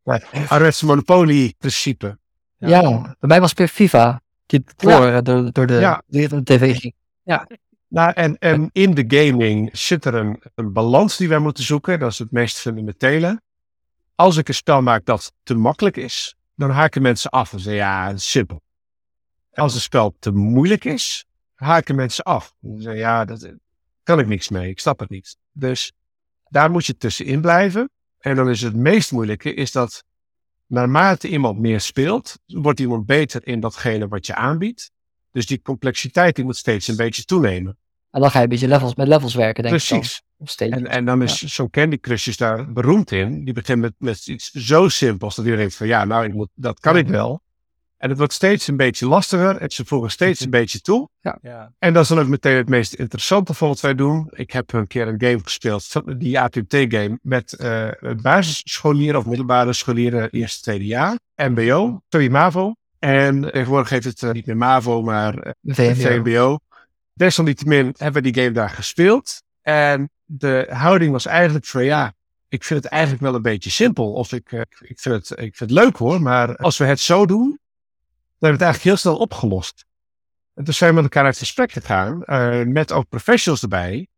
Ja. Ouderwetse Monopoly-principe. Ja. bij mij was het weer FIFA. Die voor ja. door, door de, de tv ging. Ja. Nou, en, en in de gaming zit er een, een balans die wij moeten zoeken. Dat is het meest fundamentele. Als ik een spel maak dat te makkelijk is, dan haken mensen af en zeggen ja, simpel. Als een spel te moeilijk is, haken mensen af. En zeggen ja, daar kan ik niks mee, ik snap het niet. Dus daar moet je tussenin blijven. En dan is het meest moeilijke, is dat naarmate iemand meer speelt, wordt iemand beter in datgene wat je aanbiedt. Dus die complexiteit moet steeds een beetje toenemen. En dan ga je een beetje levels, met levels werken, denk Precies. ik dan. En, en dan is zo'n Candy Crush is daar beroemd in. Die begint met, met iets zo simpels dat iedereen denkt van ja, nou, ik moet, dat kan ik wel. En het wordt steeds een beetje lastiger. En ze voegen steeds een beetje toe. Ja. ja. En dat is dan ook meteen het meest interessante van wat wij doen. Ik heb een keer een game gespeeld, die APT-game, met uh, basisscholieren of middelbare scholieren eerste, tweede jaar. MBO, sorry, MAVO. En tegenwoordig heet het uh, niet meer MAVO, maar uh, VMBO. Desalniettemin hebben we die game daar gespeeld. En de houding was eigenlijk van ja, ik vind het eigenlijk wel een beetje simpel. Of ik, ik, vind het, ik vind het leuk hoor, maar als we het zo doen, dan hebben we het eigenlijk heel snel opgelost. En toen zijn we met elkaar uit gesprek gegaan, uh, met ook professionals erbij.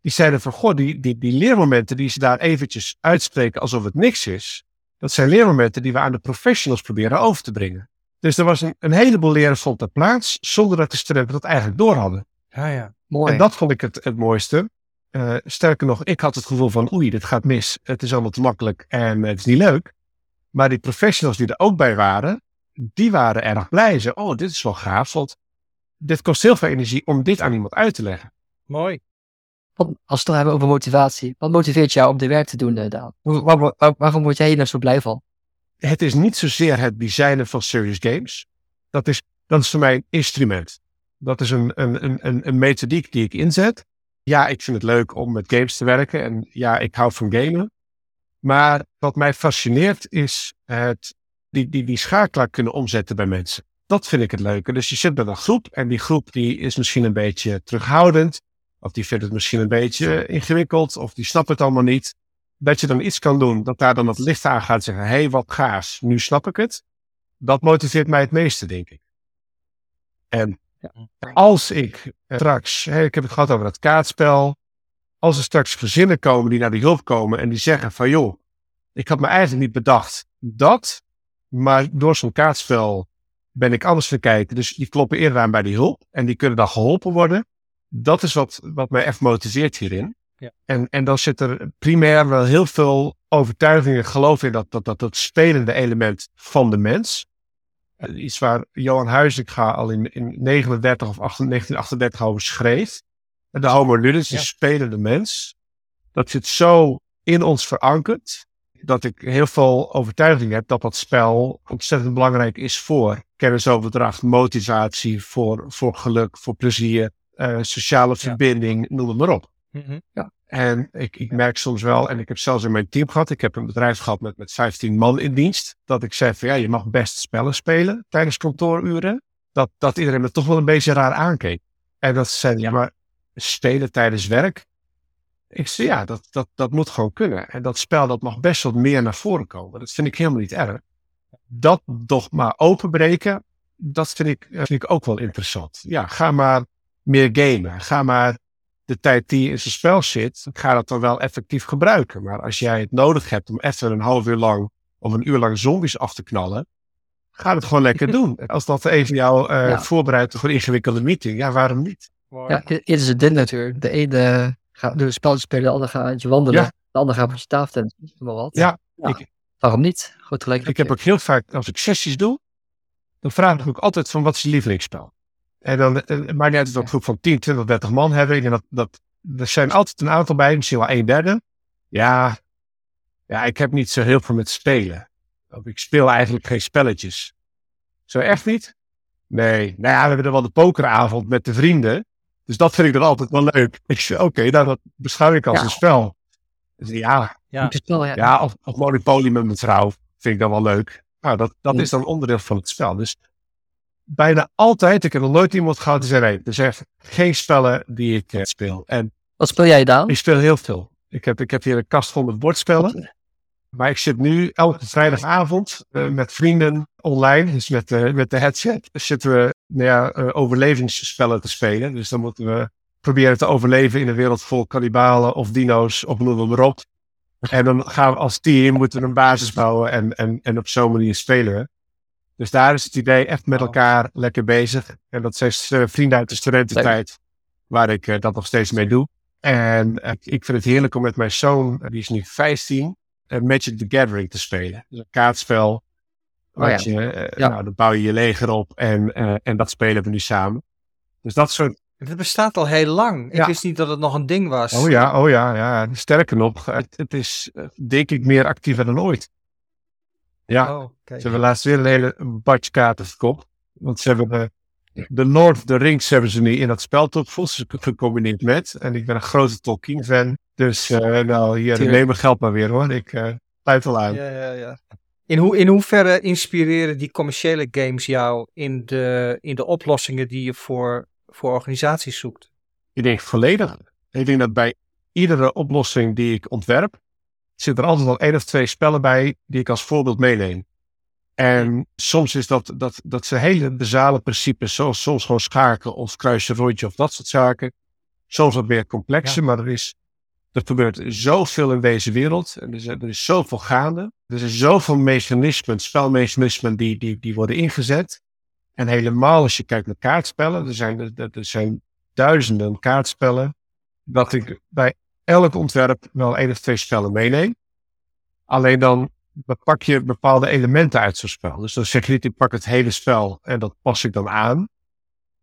Die zeiden van, goh, die, die, die leermomenten die ze daar eventjes uitspreken alsof het niks is. Dat zijn leermomenten die we aan de professionals proberen over te brengen. Dus er was een, heleboel leren vond ter plaats, zonder dat de studenten dat eigenlijk door hadden. Ja, ja. Mooi. En dat vond ik het, het mooiste. Uh, sterker nog, ik had het gevoel van, oei, dit gaat mis. Het is allemaal te makkelijk en het is niet leuk. Maar die professionals die er ook bij waren, die waren erg blij. Ze, oh, dit is wel gaaf, want dit kost heel veel energie om dit aan iemand uit te leggen. Mooi. Als we het dan hebben over motivatie, wat motiveert jou om dit werk te doen, Daan? Waar, waar, waarom word jij hier nou zo blij van? Het is niet zozeer het designen van serious games. Dat is, dat is voor mij een instrument. Dat is een, een, een, een methodiek die ik inzet. Ja, ik vind het leuk om met games te werken en ja, ik hou van gamen. Maar wat mij fascineert is het die, die, die schakelaar kunnen omzetten bij mensen. Dat vind ik het leuke. Dus je zit met een groep en die groep die is misschien een beetje terughoudend. Of die vindt het misschien een beetje ingewikkeld. Of die snapt het allemaal niet. Dat je dan iets kan doen, dat daar dan het licht aan gaat zeggen. Hé, hey, wat gaas, nu snap ik het. Dat motiveert mij het meeste, denk ik. En als ik straks, ik heb het gehad over dat kaartspel. Als er straks gezinnen komen die naar die hulp komen en die zeggen van joh, ik had me eigenlijk niet bedacht dat maar door zo'n kaartspel ben ik anders gaan kijken. Dus die kloppen eerder aan bij die hulp. En die kunnen dan geholpen worden. Dat is wat, wat mij echt motiveert hierin. Ja. En, en dan zit er primair wel heel veel overtuigingen, geloof in dat, dat, dat, dat spelende element van de mens. Iets waar Johan Huizinga al in, in 39 of 1938 over schreef. De homo ludens, de spelende mens. Dat zit zo in ons verankerd dat ik heel veel overtuiging heb dat dat spel ontzettend belangrijk is voor kennisoverdracht, motivatie, voor, voor geluk, voor plezier, uh, sociale verbinding, noem het maar op. Mm -hmm. ja. En ik, ik merk soms wel, en ik heb zelfs in mijn team gehad, ik heb een bedrijf gehad met, met 15 man in dienst, dat ik zei van ja, je mag best spellen spelen tijdens kantooruren. Dat, dat iedereen me toch wel een beetje raar aankeek. En dat ze zeiden, ja, maar spelen tijdens werk, ik zei, ja, dat, dat, dat moet gewoon kunnen. En dat spel, dat mag best wat meer naar voren komen. Dat vind ik helemaal niet erg. Dat dogma openbreken, dat vind ik, vind ik ook wel interessant. Ja, ga maar meer gamen. Ga maar de tijd die in zijn spel zit, ga dat dan wel effectief gebruiken. Maar als jij het nodig hebt om even een half uur lang of een uur lang zombies af te knallen, ga het gewoon lekker [laughs] doen. Als dat even jou uh, ja. voorbereidt voor een ingewikkelde meeting, ja, waarom niet? Ja, het is het dit natuurlijk. De ene gaat door spelletjes spelen, de ander gaat je wandelen, Ja. de ander gaat op je tafeltent, maar wat. Ja, Ja. Ik, Waarom niet? Goed gelijk. ik heb ook heel vaak, als ik sessies doe, dan vraag ik ook altijd van wat is je lievelingsspel? En dan, eh, maar niet uit dat we een groep van 10, 20, 30 man hebben. En dat, dat, er zijn altijd een aantal bij, misschien wel een derde. Ja, ja, ik heb niet zo heel veel met spelen. Of ik speel eigenlijk geen spelletjes. Zo echt niet? Nee. Nou ja, we hebben er wel de pokeravond met de vrienden. Dus dat vind ik dan altijd wel leuk. [laughs] Ik zeg, oké, nou dat beschouw ik als Ja. een spel. Dus ja, Ja. Spel, ja. ja of, of Monopoly met mijn vrouw vind ik dan wel leuk. Nou, dat, dat is dan onderdeel van het spel. Dus bijna altijd, ik heb nog nooit iemand gehad die zei, nee, er zijn geen spellen die ik eh, speel. En Wat speel jij dan? ik speel heel veel. Ik heb, ik heb hier een kast vol met bordspellen. Maar ik zit nu elke vrijdagavond uh, met vrienden online, dus met, uh, met de headset, zitten we nou ja, overlevingsspellen te spelen. Dus dan moeten we proberen te overleven in een wereld vol kannibalen of dino's of noem maar op. En dan gaan we als team moeten we een basis bouwen en, en, en op zo'n manier spelen we. Dus daar is het idee echt met elkaar lekker bezig. En dat zijn vrienden uit de studententijd, waar ik dat nog steeds mee doe. En ik vind het heerlijk om met mijn zoon, die is nu 15, Magic the Gathering te spelen. Dus een kaartspel. Oh, ja. je, ja. Nou, dan bouw je je leger op en, en dat spelen we nu samen. Dus dat soort het bestaat al heel lang. Ik wist niet dat het nog een ding was. Oh ja, oh ja, ja. Sterker nog, het, het is denk ik meer actiever dan ooit. Ja, oh, ze hebben laatst weer een hele badje kaarten verkocht. Want ze hebben de, de Lord of the Rings hebben ze nu in dat spel toch gecombineerd met. En ik ben een grote Tolkien fan. Dus uh, nou, hier neem mijn geld maar weer hoor. Ik uh, sluit al aan. Ja, ja, ja. In, hoe, in hoeverre inspireren die commerciële games jou in de, in de oplossingen die je voor voor organisaties zoekt? Ik denk volledig. Ik denk dat bij iedere oplossing die ik ontwerp, zit er altijd al één of twee spellen bij die ik als voorbeeld meeneem. En soms is dat, dat, dat zijn hele basale principes, zoals soms gewoon schaken of kruisen rondje of dat soort zaken. Soms wat meer complexer, maar er is, er gebeurt zoveel in deze wereld. En er is, er is zoveel gaande. Er zijn zoveel mechanismen, spelmechanismen die, die, die worden ingezet. En helemaal als je kijkt naar kaartspellen, er zijn, er, er zijn duizenden kaartspellen, dat ik bij elk ontwerp wel één of twee spellen meeneem. Alleen dan pak je bepaalde elementen uit zo'n spel. Dus dan zeg je niet, ik pak het hele spel en dat pas ik dan aan.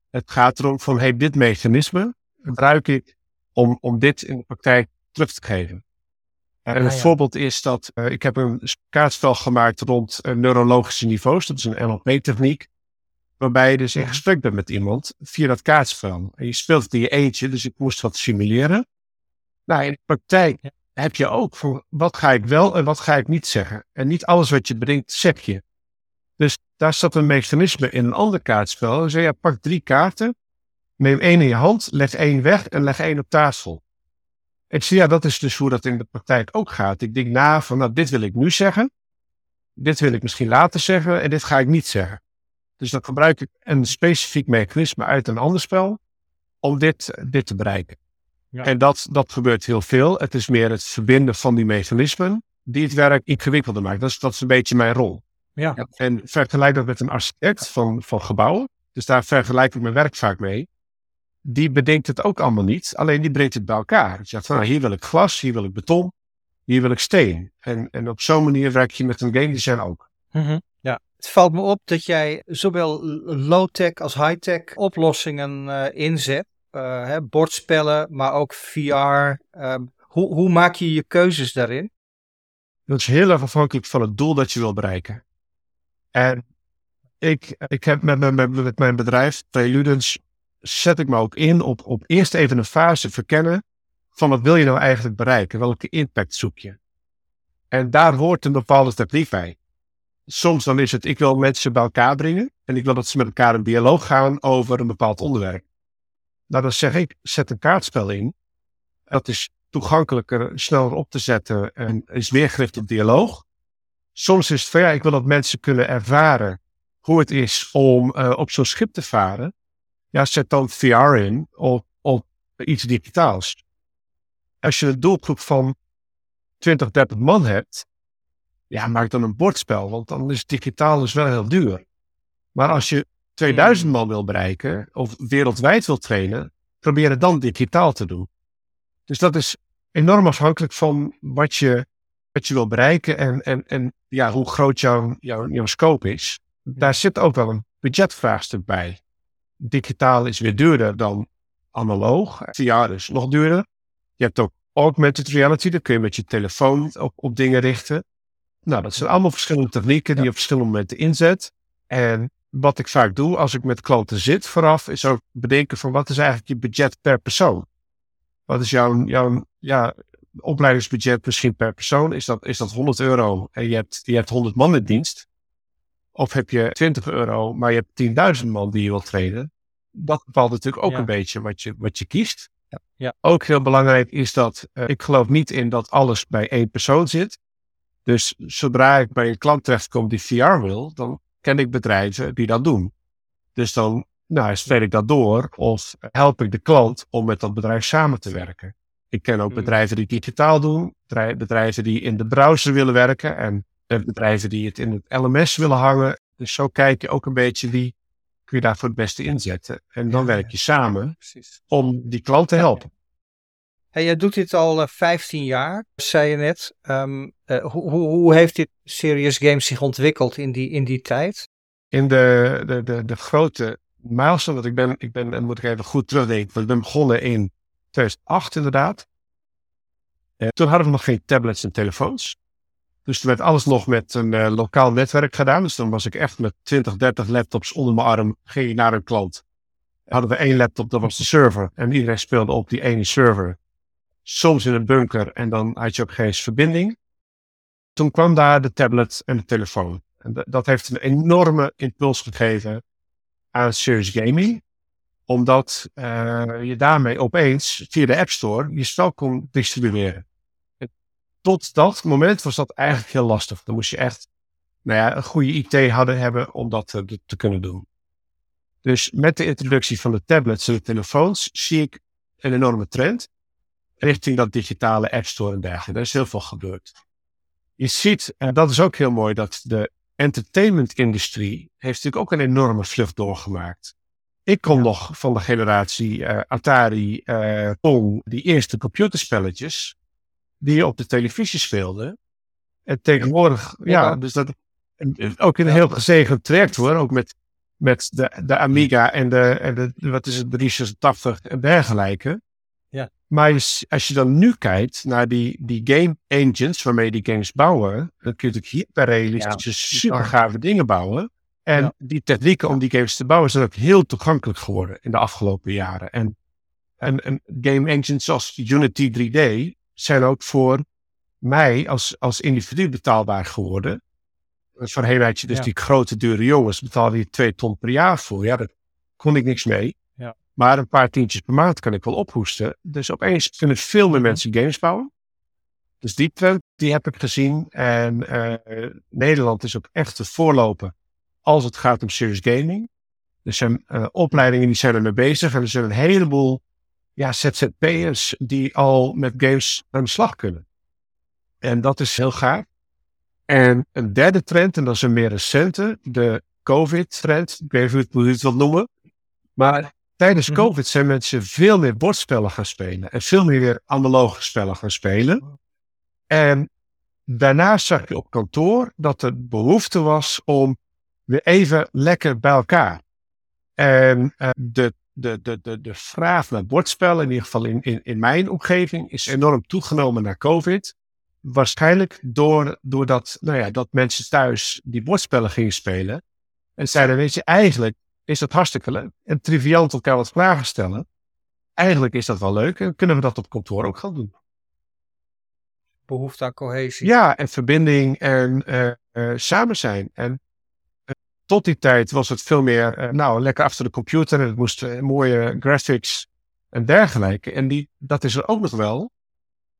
Het gaat erom van, hey, dit mechanisme gebruik ik om, om dit in de praktijk terug te geven. En een voorbeeld is dat uh, ik heb een kaartspel gemaakt rond uh, neurologische niveaus. Dat is een NLP-techniek. Waarbij je dus in gesprek bent met iemand via dat kaartspel. En je speelt het in je eentje, dus ik moest wat simuleren. Nou, in de praktijk heb je ook voor wat ga ik wel en wat ga ik niet zeggen. En niet alles wat je bedenkt, zeg je. Dus daar staat een mechanisme in een ander kaartspel. Dan zeg je, pak drie kaarten, neem één in je hand, leg één weg en leg één op tafel. Ik zie, ja, dat is dus hoe dat in de praktijk ook gaat. Ik denk na van, nou, dit wil ik nu zeggen. Dit wil ik misschien later zeggen en dit ga ik niet zeggen. Dus dan gebruik ik een specifiek mechanisme uit een ander spel om dit, dit te bereiken. Ja. En dat, dat gebeurt heel veel. Het is meer het verbinden van die mechanismen die het werk ingewikkelder maakt. Dat is, dat is een beetje mijn rol. Ja. En vergelijk dat met een architect van, van gebouwen. Dus daar vergelijk ik mijn werk vaak mee. Die bedenkt het ook allemaal niet, alleen die brengt het bij elkaar. Je zegt van nou, hier wil ik glas, hier wil ik beton, hier wil ik steen. En, en op zo'n manier werk je met een game design ook. Mm Ja, het valt me op dat jij zowel low-tech als high-tech oplossingen uh, inzet. Uh, hè, bordspellen, maar ook VR. Ehm, hoe, hoe maak je je keuzes daarin? Dat is heel erg afhankelijk van het doel dat je wil bereiken. En ik, ik heb met, met, met mijn bedrijf, Preludens, zet ik me ook in op, op eerst even een fase verkennen van wat wil je nou eigenlijk bereiken? Welke impact zoek je? En daar hoort een bepaalde techniek bij soms dan is het, ik wil mensen bij elkaar brengen en ik wil dat ze met elkaar een dialoog gaan over een bepaald onderwerp. Nou, dan zeg ik, zet een kaartspel in. Dat is toegankelijker, sneller op te zetten en is meer gericht op dialoog. Soms is het van ja, ik wil dat mensen kunnen ervaren hoe het is om uh, op zo'n schip te varen. Ja, zet dan VR in of iets digitaals. Als je een doelgroep van 20, 30 man hebt, ja, maak dan een bordspel, want dan is digitaal dus wel heel duur. Maar als je 2000 hmm. man wil bereiken of wereldwijd wil trainen, probeer het dan digitaal te doen. Dus dat is enorm afhankelijk van wat je, wat je wil bereiken en, en, en ja, hoe groot jouw, jouw, jouw scope is. Daar zit ook wel een budgetvraagstuk bij. Digitaal is weer duurder dan analoog. VR is nog duurder. Je hebt ook augmented reality, daar kun je met je telefoon op, op dingen richten. Nou, dat zijn allemaal verschillende technieken die je op verschillende momenten inzet. En wat ik vaak doe als ik met klanten zit vooraf, is ook bedenken van wat is eigenlijk je budget per persoon? Wat is jouw, jouw ja, opleidingsbudget misschien per persoon? Is dat, is dat 100 euro en je hebt, je hebt 100 man in dienst? Of heb je 20 euro, maar je hebt 10.000 man die je wilt trainen? Dat bepaalt natuurlijk ook een beetje wat je, wat je kiest. Ja. ja. Ook heel belangrijk is dat uh, ik geloof niet in dat alles bij één persoon zit. Dus zodra ik bij een klant terechtkom die VR wil, dan ken ik bedrijven die dat doen. Dus dan nou, speel ik dat door of help ik de klant om met dat bedrijf samen te werken. Ik ken ook hmm. bedrijven die digitaal doen, bedrijven die in de browser willen werken en bedrijven die het in het LMS willen hangen. Dus zo kijk je ook een beetje wie kun je daarvoor het beste inzetten. En dan werk je samen om die klant te helpen. Hey, jij doet dit al 15 eh, jaar, zei je net. Um, hoe, hoe, hoe, heeft dit Serious Games zich ontwikkeld in die, in die tijd? In de, de, de, de grote milestone, want ik ben, ik ben, en moet ik even goed terugdenken, want ik ben begonnen in 2008 inderdaad. En toen hadden we nog geen tablets en telefoons. Dus toen werd alles nog met een lokaal netwerk gedaan. Dus dan was ik echt met 20, 30 laptops onder mijn arm, ging je naar een klant. Hadden we één laptop, dat was de server. En iedereen speelde op die ene server. Soms in een bunker en dan had je ook geen verbinding. Toen kwam daar de tablet en de telefoon. En dat heeft een enorme impuls gegeven aan Serious Gaming. Omdat uh, je daarmee opeens via de App Store je spel kon distribueren tot dat moment was dat eigenlijk heel lastig. Dan moest je echt nou ja, een goede IT hadden hebben om dat te, te kunnen doen. Dus met de introductie van de tablets en de telefoons zie ik een enorme trend richting dat digitale App Store en dergelijke. Er is heel veel gebeurd. Je ziet, en dat is ook heel mooi, dat de entertainment-industrie heeft natuurlijk ook een enorme vlucht doorgemaakt. Ik kom nog van de generatie uh, Atari, uh, Pong, die eerste computerspelletjes die je op de televisie speelde. En tegenwoordig, ja, dus dat ook een heel gezegend traject hoor. Ook met, met de, de Amiga en de, en de, wat is het, 386 en dergelijke. Maar als je dan nu kijkt naar die, die game engines waarmee die games bouwen, dan kun je natuurlijk hyperrealistische, ja, super gave dingen bouwen. En die technieken om die games te bouwen zijn ook heel toegankelijk geworden in de afgelopen jaren. En, en, en game engines zoals Unity 3D, zijn ook voor mij als, als individu betaalbaar geworden. Voorheen had je dus die grote dure jongens, betaalde je twee ton per jaar voor. Ja, daar kon ik niks mee. Maar een paar tientjes per maand kan ik wel ophoesten. Dus opeens kunnen veel meer mhm. mensen games bouwen. Dus die trend, die heb ik gezien. En uh, Nederland is ook echt te voorlopen als het gaat om serious gaming. Er zijn uh, opleidingen die zijn ermee bezig. En er zijn een heleboel ja, ZZP'ers die al met games aan de slag kunnen. En dat is heel gaaf. En een derde trend, en dat is een meer recente, de COVID-trend. Ik weet niet hoe je het wilt noemen. Maar tijdens mhm. COVID zijn mensen veel meer bordspellen gaan spelen. En veel meer weer analoge spellen gaan spelen. En daarna zag je op kantoor dat er behoefte was om weer even lekker bij elkaar. En uh, de de, de, de, de vraag naar bordspellen, in ieder geval in, in, in mijn omgeving, is enorm toegenomen na COVID. Waarschijnlijk door, doordat nou ja, dat mensen thuis die bordspellen gingen spelen. En zeiden, weet je, eigenlijk is dat hartstikke leuk. En triviant elkaar wat vragen stellen. Eigenlijk is dat wel leuk en kunnen we dat op kantoor ook gaan doen. Behoefte aan cohesie. Ja, en verbinding en uh, uh, samen zijn. En tot die tijd was het veel meer, nou, lekker achter de computer. En het moest mooie graphics en dergelijke. En die, dat is er ook nog wel.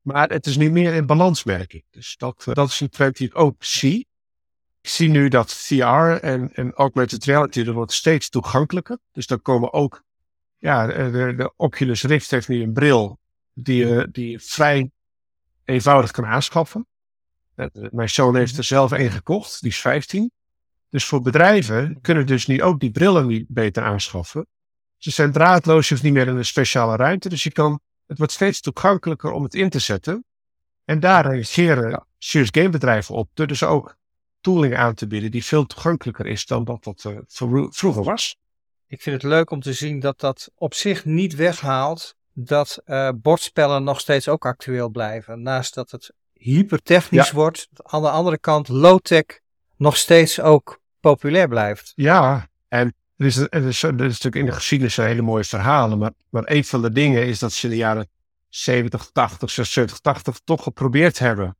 Maar het is nu meer in balans, merk ik. Dus dat, dat is een trend die ik ook zie. Ik zie nu dat VR en, en augmented reality, er wordt steeds toegankelijker. Dus dan komen ook, ja, de, de Oculus Rift heeft nu een bril die, uh, die je vrij eenvoudig kan aanschaffen. Mijn zoon heeft er zelf een gekocht, die is 15. Dus voor bedrijven kunnen dus nu ook die brillen niet beter aanschaffen. Ze zijn draadloos, je hoeft niet meer in een speciale ruimte. Dus je kan, het wordt steeds toegankelijker om het in te zetten. En daar reageren serious game bedrijven op. Dus ook tooling aan te bieden die veel toegankelijker is dan dat dat uh, vroeger was. Ik vind het leuk om te zien dat dat op zich niet weghaalt dat uh, bordspellen nog steeds ook actueel blijven. Naast dat het hypertechnisch ja. wordt, aan de andere kant low-tech nog steeds ook populair blijft. Ja, en er is, er is, er is natuurlijk in de geschiedenis hele mooie verhalen. Maar, maar een van de dingen is dat ze in de jaren 70, 80, 70, 80 toch geprobeerd hebben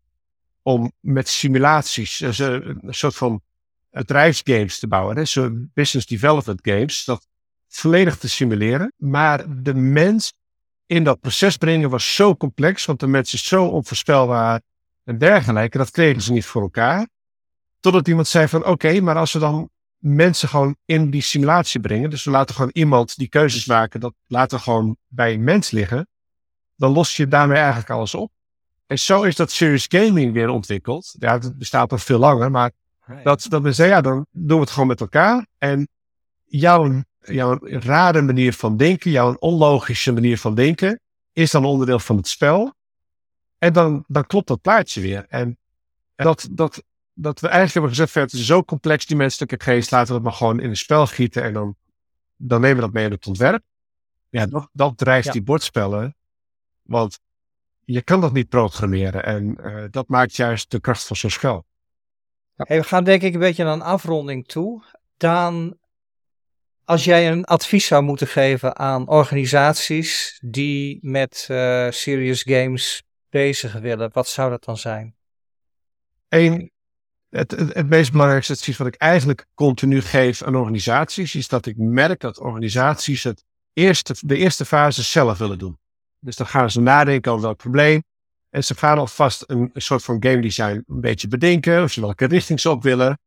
om met simulaties dus een, soort van bedrijfsgames te bouwen. Hè? Zo business development games. Dat volledig te simuleren. Maar de mens in dat proces brengen was zo complex, want de mens is zo onvoorspelbaar en dergelijke. Dat kregen ze niet voor elkaar. Totdat iemand zei van oké, maar als we dan mensen gewoon in die simulatie brengen. Dus we laten gewoon iemand die keuzes maken, dat laten we gewoon bij een mens liggen. Dan los je daarmee eigenlijk alles op. En zo is dat serious gaming weer ontwikkeld. Ja, het bestaat al veel langer, maar dat, dat we zeggen, ja, dan doen we het gewoon met elkaar. En jouw, jouw rare manier van denken, jouw onlogische manier van denken, is dan onderdeel van het spel. En dan, dan klopt dat plaatje weer. En dat, dat, dat we eigenlijk hebben gezegd, het is zo complex, die menselijke geest, laten we het maar gewoon in een spel gieten en dan, dan nemen we dat mee in het ontwerp. Ja, dat, dat drijft die bordspellen. Want je kan dat niet programmeren en uh, dat maakt juist de kracht van zo'n spel. Hey, we gaan denk ik een beetje naar een afronding toe. Dan, als jij een advies zou moeten geven aan organisaties die met uh, serious games bezig willen, wat zou dat dan zijn? Eén, het, het, meest belangrijkste advies wat ik eigenlijk continu geef aan organisaties, is dat ik merk dat organisaties het eerste, de eerste fase zelf willen doen. Dus dan gaan ze nadenken over welk probleem. En ze gaan alvast een, een soort van game design een beetje bedenken, of ze welke richting ze op willen.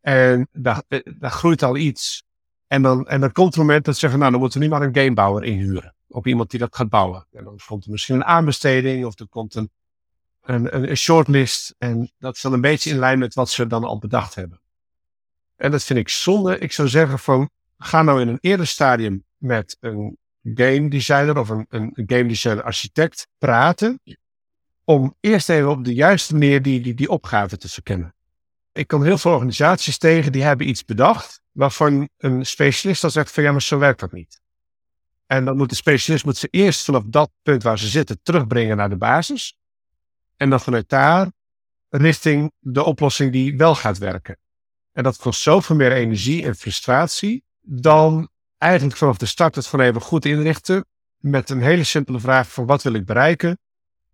En daar, daar groeit al iets. En dan, en dan komt het moment dat ze zeggen, nou dan moeten we nu maar een gamebouwer inhuren. Of iemand die dat gaat bouwen. En dan komt er misschien een aanbesteding of er komt een, een, een shortlist. En dat is dan een beetje in lijn met wat ze dan al bedacht hebben. En dat vind ik zonde. Ik zou zeggen van, ga nou in een eerder stadium met een game designer of een, een game designer architect praten. Om eerst even op de juiste manier die, die, die opgave te verkennen. Ik kom heel veel organisaties tegen die hebben iets bedacht. Waarvan een specialist dan zegt van ja, maar zo werkt dat niet. En dan moet de specialist moet ze eerst vanaf dat punt waar ze zitten terugbrengen naar de basis. En dan vanuit daar richting de oplossing die wel gaat werken. En dat kost zoveel meer energie en frustratie dan eigenlijk vanaf de start het gewoon even goed inrichten. Met een hele simpele vraag van wat wil ik bereiken?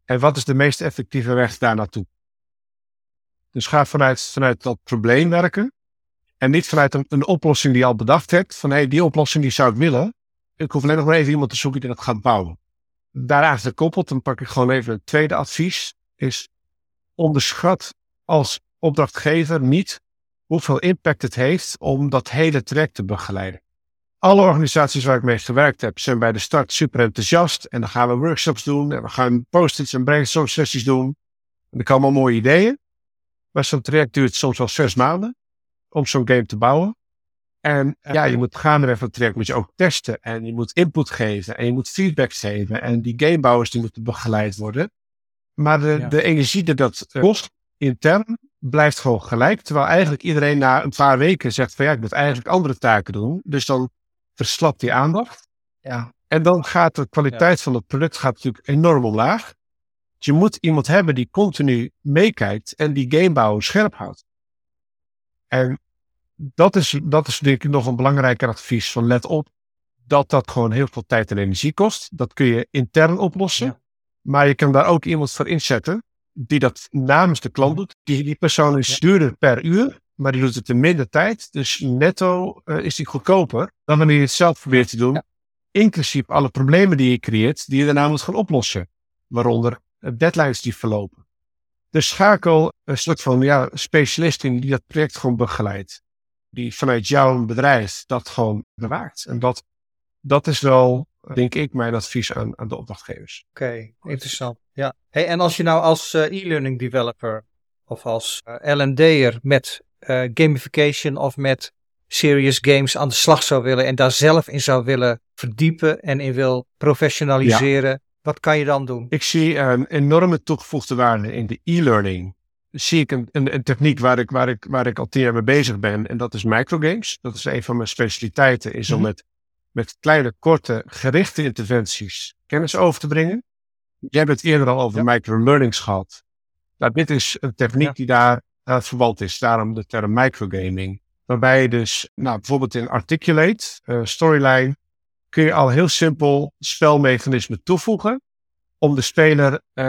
En wat is de meest effectieve weg daar naartoe? Dus ga vanuit, vanuit dat probleem werken. En niet vanuit een, oplossing die je al bedacht hebt. Van hé, hey, die oplossing die zou ik willen. Ik hoef alleen nog maar even iemand te zoeken die dat gaat bouwen. Daaraan gekoppeld, dan pak ik gewoon even het tweede advies. Is onderschat als opdrachtgever niet hoeveel impact het heeft om dat hele traject te begeleiden. Alle organisaties waar ik mee gewerkt heb, zijn bij de start super enthousiast. En dan gaan we workshops doen. En we gaan post-its en brainstorm sessies doen. En er komen mooie ideeën. Maar zo'n traject duurt soms wel zes maanden om zo'n game te bouwen. En ja, je moet gaandeweg van het traject moet je ook testen. En je moet input geven. En je moet feedback geven. En die gamebouwers die moeten begeleid worden. Maar de, de energie die dat eh, kost intern blijft gewoon gelijk. Terwijl eigenlijk iedereen na een paar weken zegt van ja, ik moet eigenlijk andere taken doen. Dus dan verslapt die aandacht. Ja. En dan gaat de kwaliteit van het product gaat natuurlijk enorm omlaag. Je moet iemand hebben die continu meekijkt en die gamebouw scherp houdt. En dat is, dat is denk ik nog een belangrijker advies van let op dat dat gewoon heel veel tijd en energie kost. Dat kun je intern oplossen. Maar je kan daar ook iemand voor inzetten die dat namens de klant doet. Die, die persoon is duurder per uur, maar die doet het in minder tijd. Dus netto uh, is die goedkoper dan wanneer je het zelf probeert te doen. Inclusief alle problemen die je creëert, die je daarna moet gaan oplossen. Waaronder deadlines die verlopen. Dus schakel een soort van ja, specialist in die dat project gewoon begeleidt. Die vanuit jouw bedrijf dat gewoon bewaakt. En dat, dat is wel, denk ik, mijn advies aan, aan de opdrachtgevers. Oké, interessant. Ja. Hey, en als je nou als uh, e-learning developer of als uh, eh, L&D'er met uh, gamification of met serious games aan de slag zou willen en daar zelf in zou willen verdiepen en in wil professionaliseren, wat kan je dan doen? Ik zie een enorme toegevoegde waarde in de e-learning. Zie ik een, een, een, techniek waar ik, waar, ik, waar ik al tien jaar mee bezig ben en dat is microgames. Dat is een van mijn specialiteiten, is om mhm. met, met kleine, korte, gerichte interventies kennis over te brengen. Jij hebt het eerder al over ja. microlearnings gehad. Nou, dit is een techniek die daar uh, verwant is. Daarom de term microgaming. Waarbij je dus, nou, bijvoorbeeld in Articulate, uh, Storyline, kun je al heel simpel spelmechanismen toevoegen om de speler uh,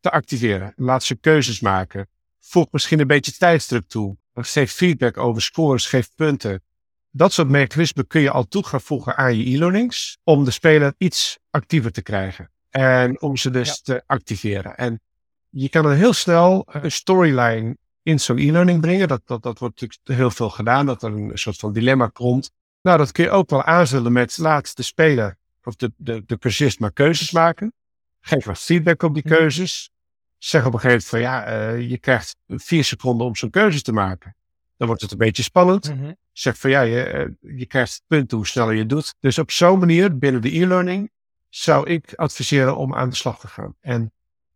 te activeren. Laat ze keuzes maken. Voeg misschien een beetje tijdsdruk toe. Geef feedback over scores, geef punten. Dat soort mechanismen kun je al toe gaan voegen aan je e-learnings om de speler iets actiever te krijgen. En om ze dus te activeren. En je kan er heel snel een storyline in zo'n e-learning brengen. Dat, dat, dat wordt natuurlijk heel veel gedaan, dat er een soort van dilemma komt. Nou, dat kun je ook wel aanvullen met laat de speler of de, de, de cursist maar keuzes maken. Geef wat feedback op die mhm. keuzes. Zeg op een gegeven moment van ja, uh, je krijgt vier seconden om zo'n keuze te maken. Dan wordt het een beetje spannend. Mm Zeg van ja, je, uh, je krijgt punten hoe sneller je doet. Dus op zo'n manier, binnen de e-learning, zou ik adviseren om aan de slag te gaan. En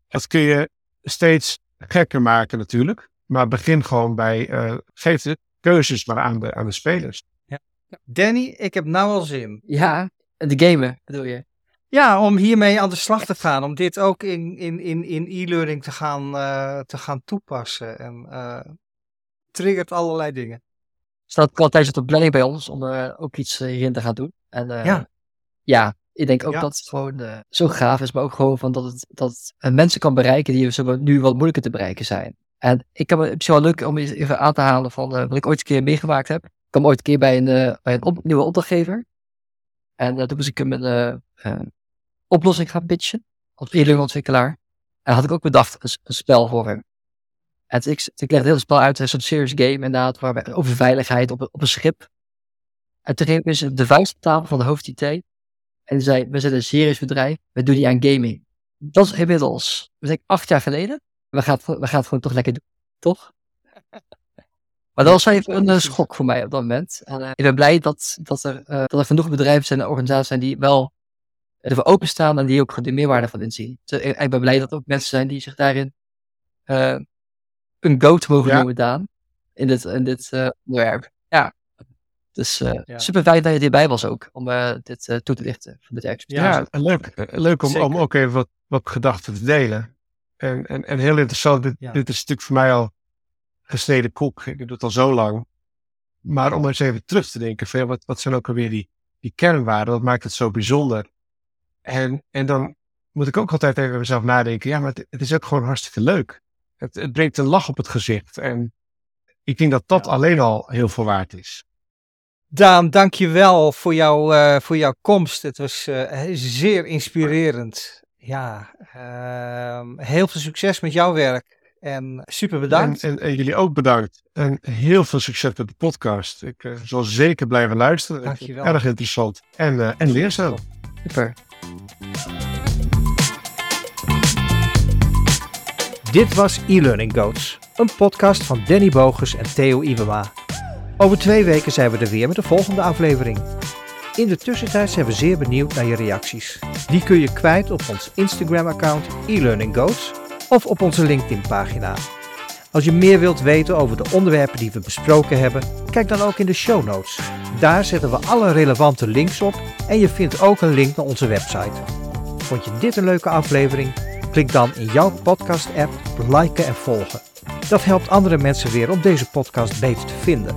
dat kun je steeds gekker maken natuurlijk. Maar begin gewoon bij, uh, geef de keuzes maar aan de, aan de spelers. Ja. Danny, ik heb nou al zin. Ja, de gamen bedoel je? Ja, om hiermee aan de slag te gaan. Om dit ook in, in, in, in e-learning te, gaan uh, te gaan toepassen. En uh, triggert allerlei dingen. Staat al tijdens op de planning bij ons om er ook iets hierin te gaan doen. En ja. ja, ik denk ook dat het gewoon uh, zo gaaf is, maar ook gewoon van dat het, dat het mensen kan bereiken die nu wat moeilijker te bereiken zijn. En ik heb het wel leuk om even aan te halen van uh, wat ik ooit een keer meegemaakt heb. Ik kwam ooit een keer bij een, uh, bij een nieuwe opdrachtgever. En toen moest ik hem een oplossing gaan pitchen als e ontwikkelaar. En had ik ook bedacht een, spel voor hem. En ik, ik legde heel het spel uit, een serious game inderdaad, waar over veiligheid op, op een schip. En toen ging ik de vuist op tafel van de hoofd-IT. En zei, we zijn een serieus bedrijf, we doen niet aan gaming. Dat is inmiddels, we zijn acht jaar geleden. We gaan, we gaan het gewoon toch lekker doen, toch? [laughs] Maar dat was even een uh, schok voor mij op dat moment. En uh, ik ben blij dat, dat, er, uh, dat er genoeg bedrijven zijn en organisaties zijn die wel ervoor openstaan en die ook de meerwaarde van inzien. Dus, ik ben blij dat er ook mensen zijn die zich daarin een goat mogen ja. noemen, Daan. In dit, in dit onderwerp. Ja. Dus uh, super fijn dat je erbij was ook, om uh, dit uh, toe te lichten van dit expert. Ja, leuk, leuk om, om ook even wat, wat gedachten te delen. En, en, en heel interessant, dit, dit is natuurlijk voor mij al gesneden kok. Ik doe het al zo lang. Maar om eens even terug te denken, van, wat, wat zijn ook alweer die, die kernwaarden? Wat maakt het zo bijzonder? En, en dan moet ik ook altijd even mezelf nadenken, ja, maar het, het is ook gewoon hartstikke leuk. Het, het, brengt een lach op het gezicht. En ik denk dat dat alleen al heel veel waard is. Daan, dank je wel voor, jou, uh, voor jouw komst. Het was uh, zeer inspirerend. Ja, uh, heel veel succes met jouw werk. En super bedankt. En, en, en, jullie ook bedankt. En heel veel succes met de podcast. Ik uh, zal zeker blijven luisteren. Dank je wel. Erg interessant. En, en leerzaam. Super. Dit was e-learning Coach, een podcast van Danny Bogus en Theo Ibema. Over twee weken zijn we er weer met de volgende aflevering. In de tussentijd zijn we zeer benieuwd naar je reacties. Die kun je kwijt op ons Instagram-account e-learning of op onze LinkedIn-pagina. Als je meer wilt weten over de onderwerpen die we besproken hebben, kijk dan ook in de show notes. Daar zetten we alle relevante links op en je vindt ook een link naar onze website. Vond je dit een leuke aflevering? Klik dan in jouw podcast-app op liken en volgen. Dat helpt andere mensen weer om deze podcast beter te vinden.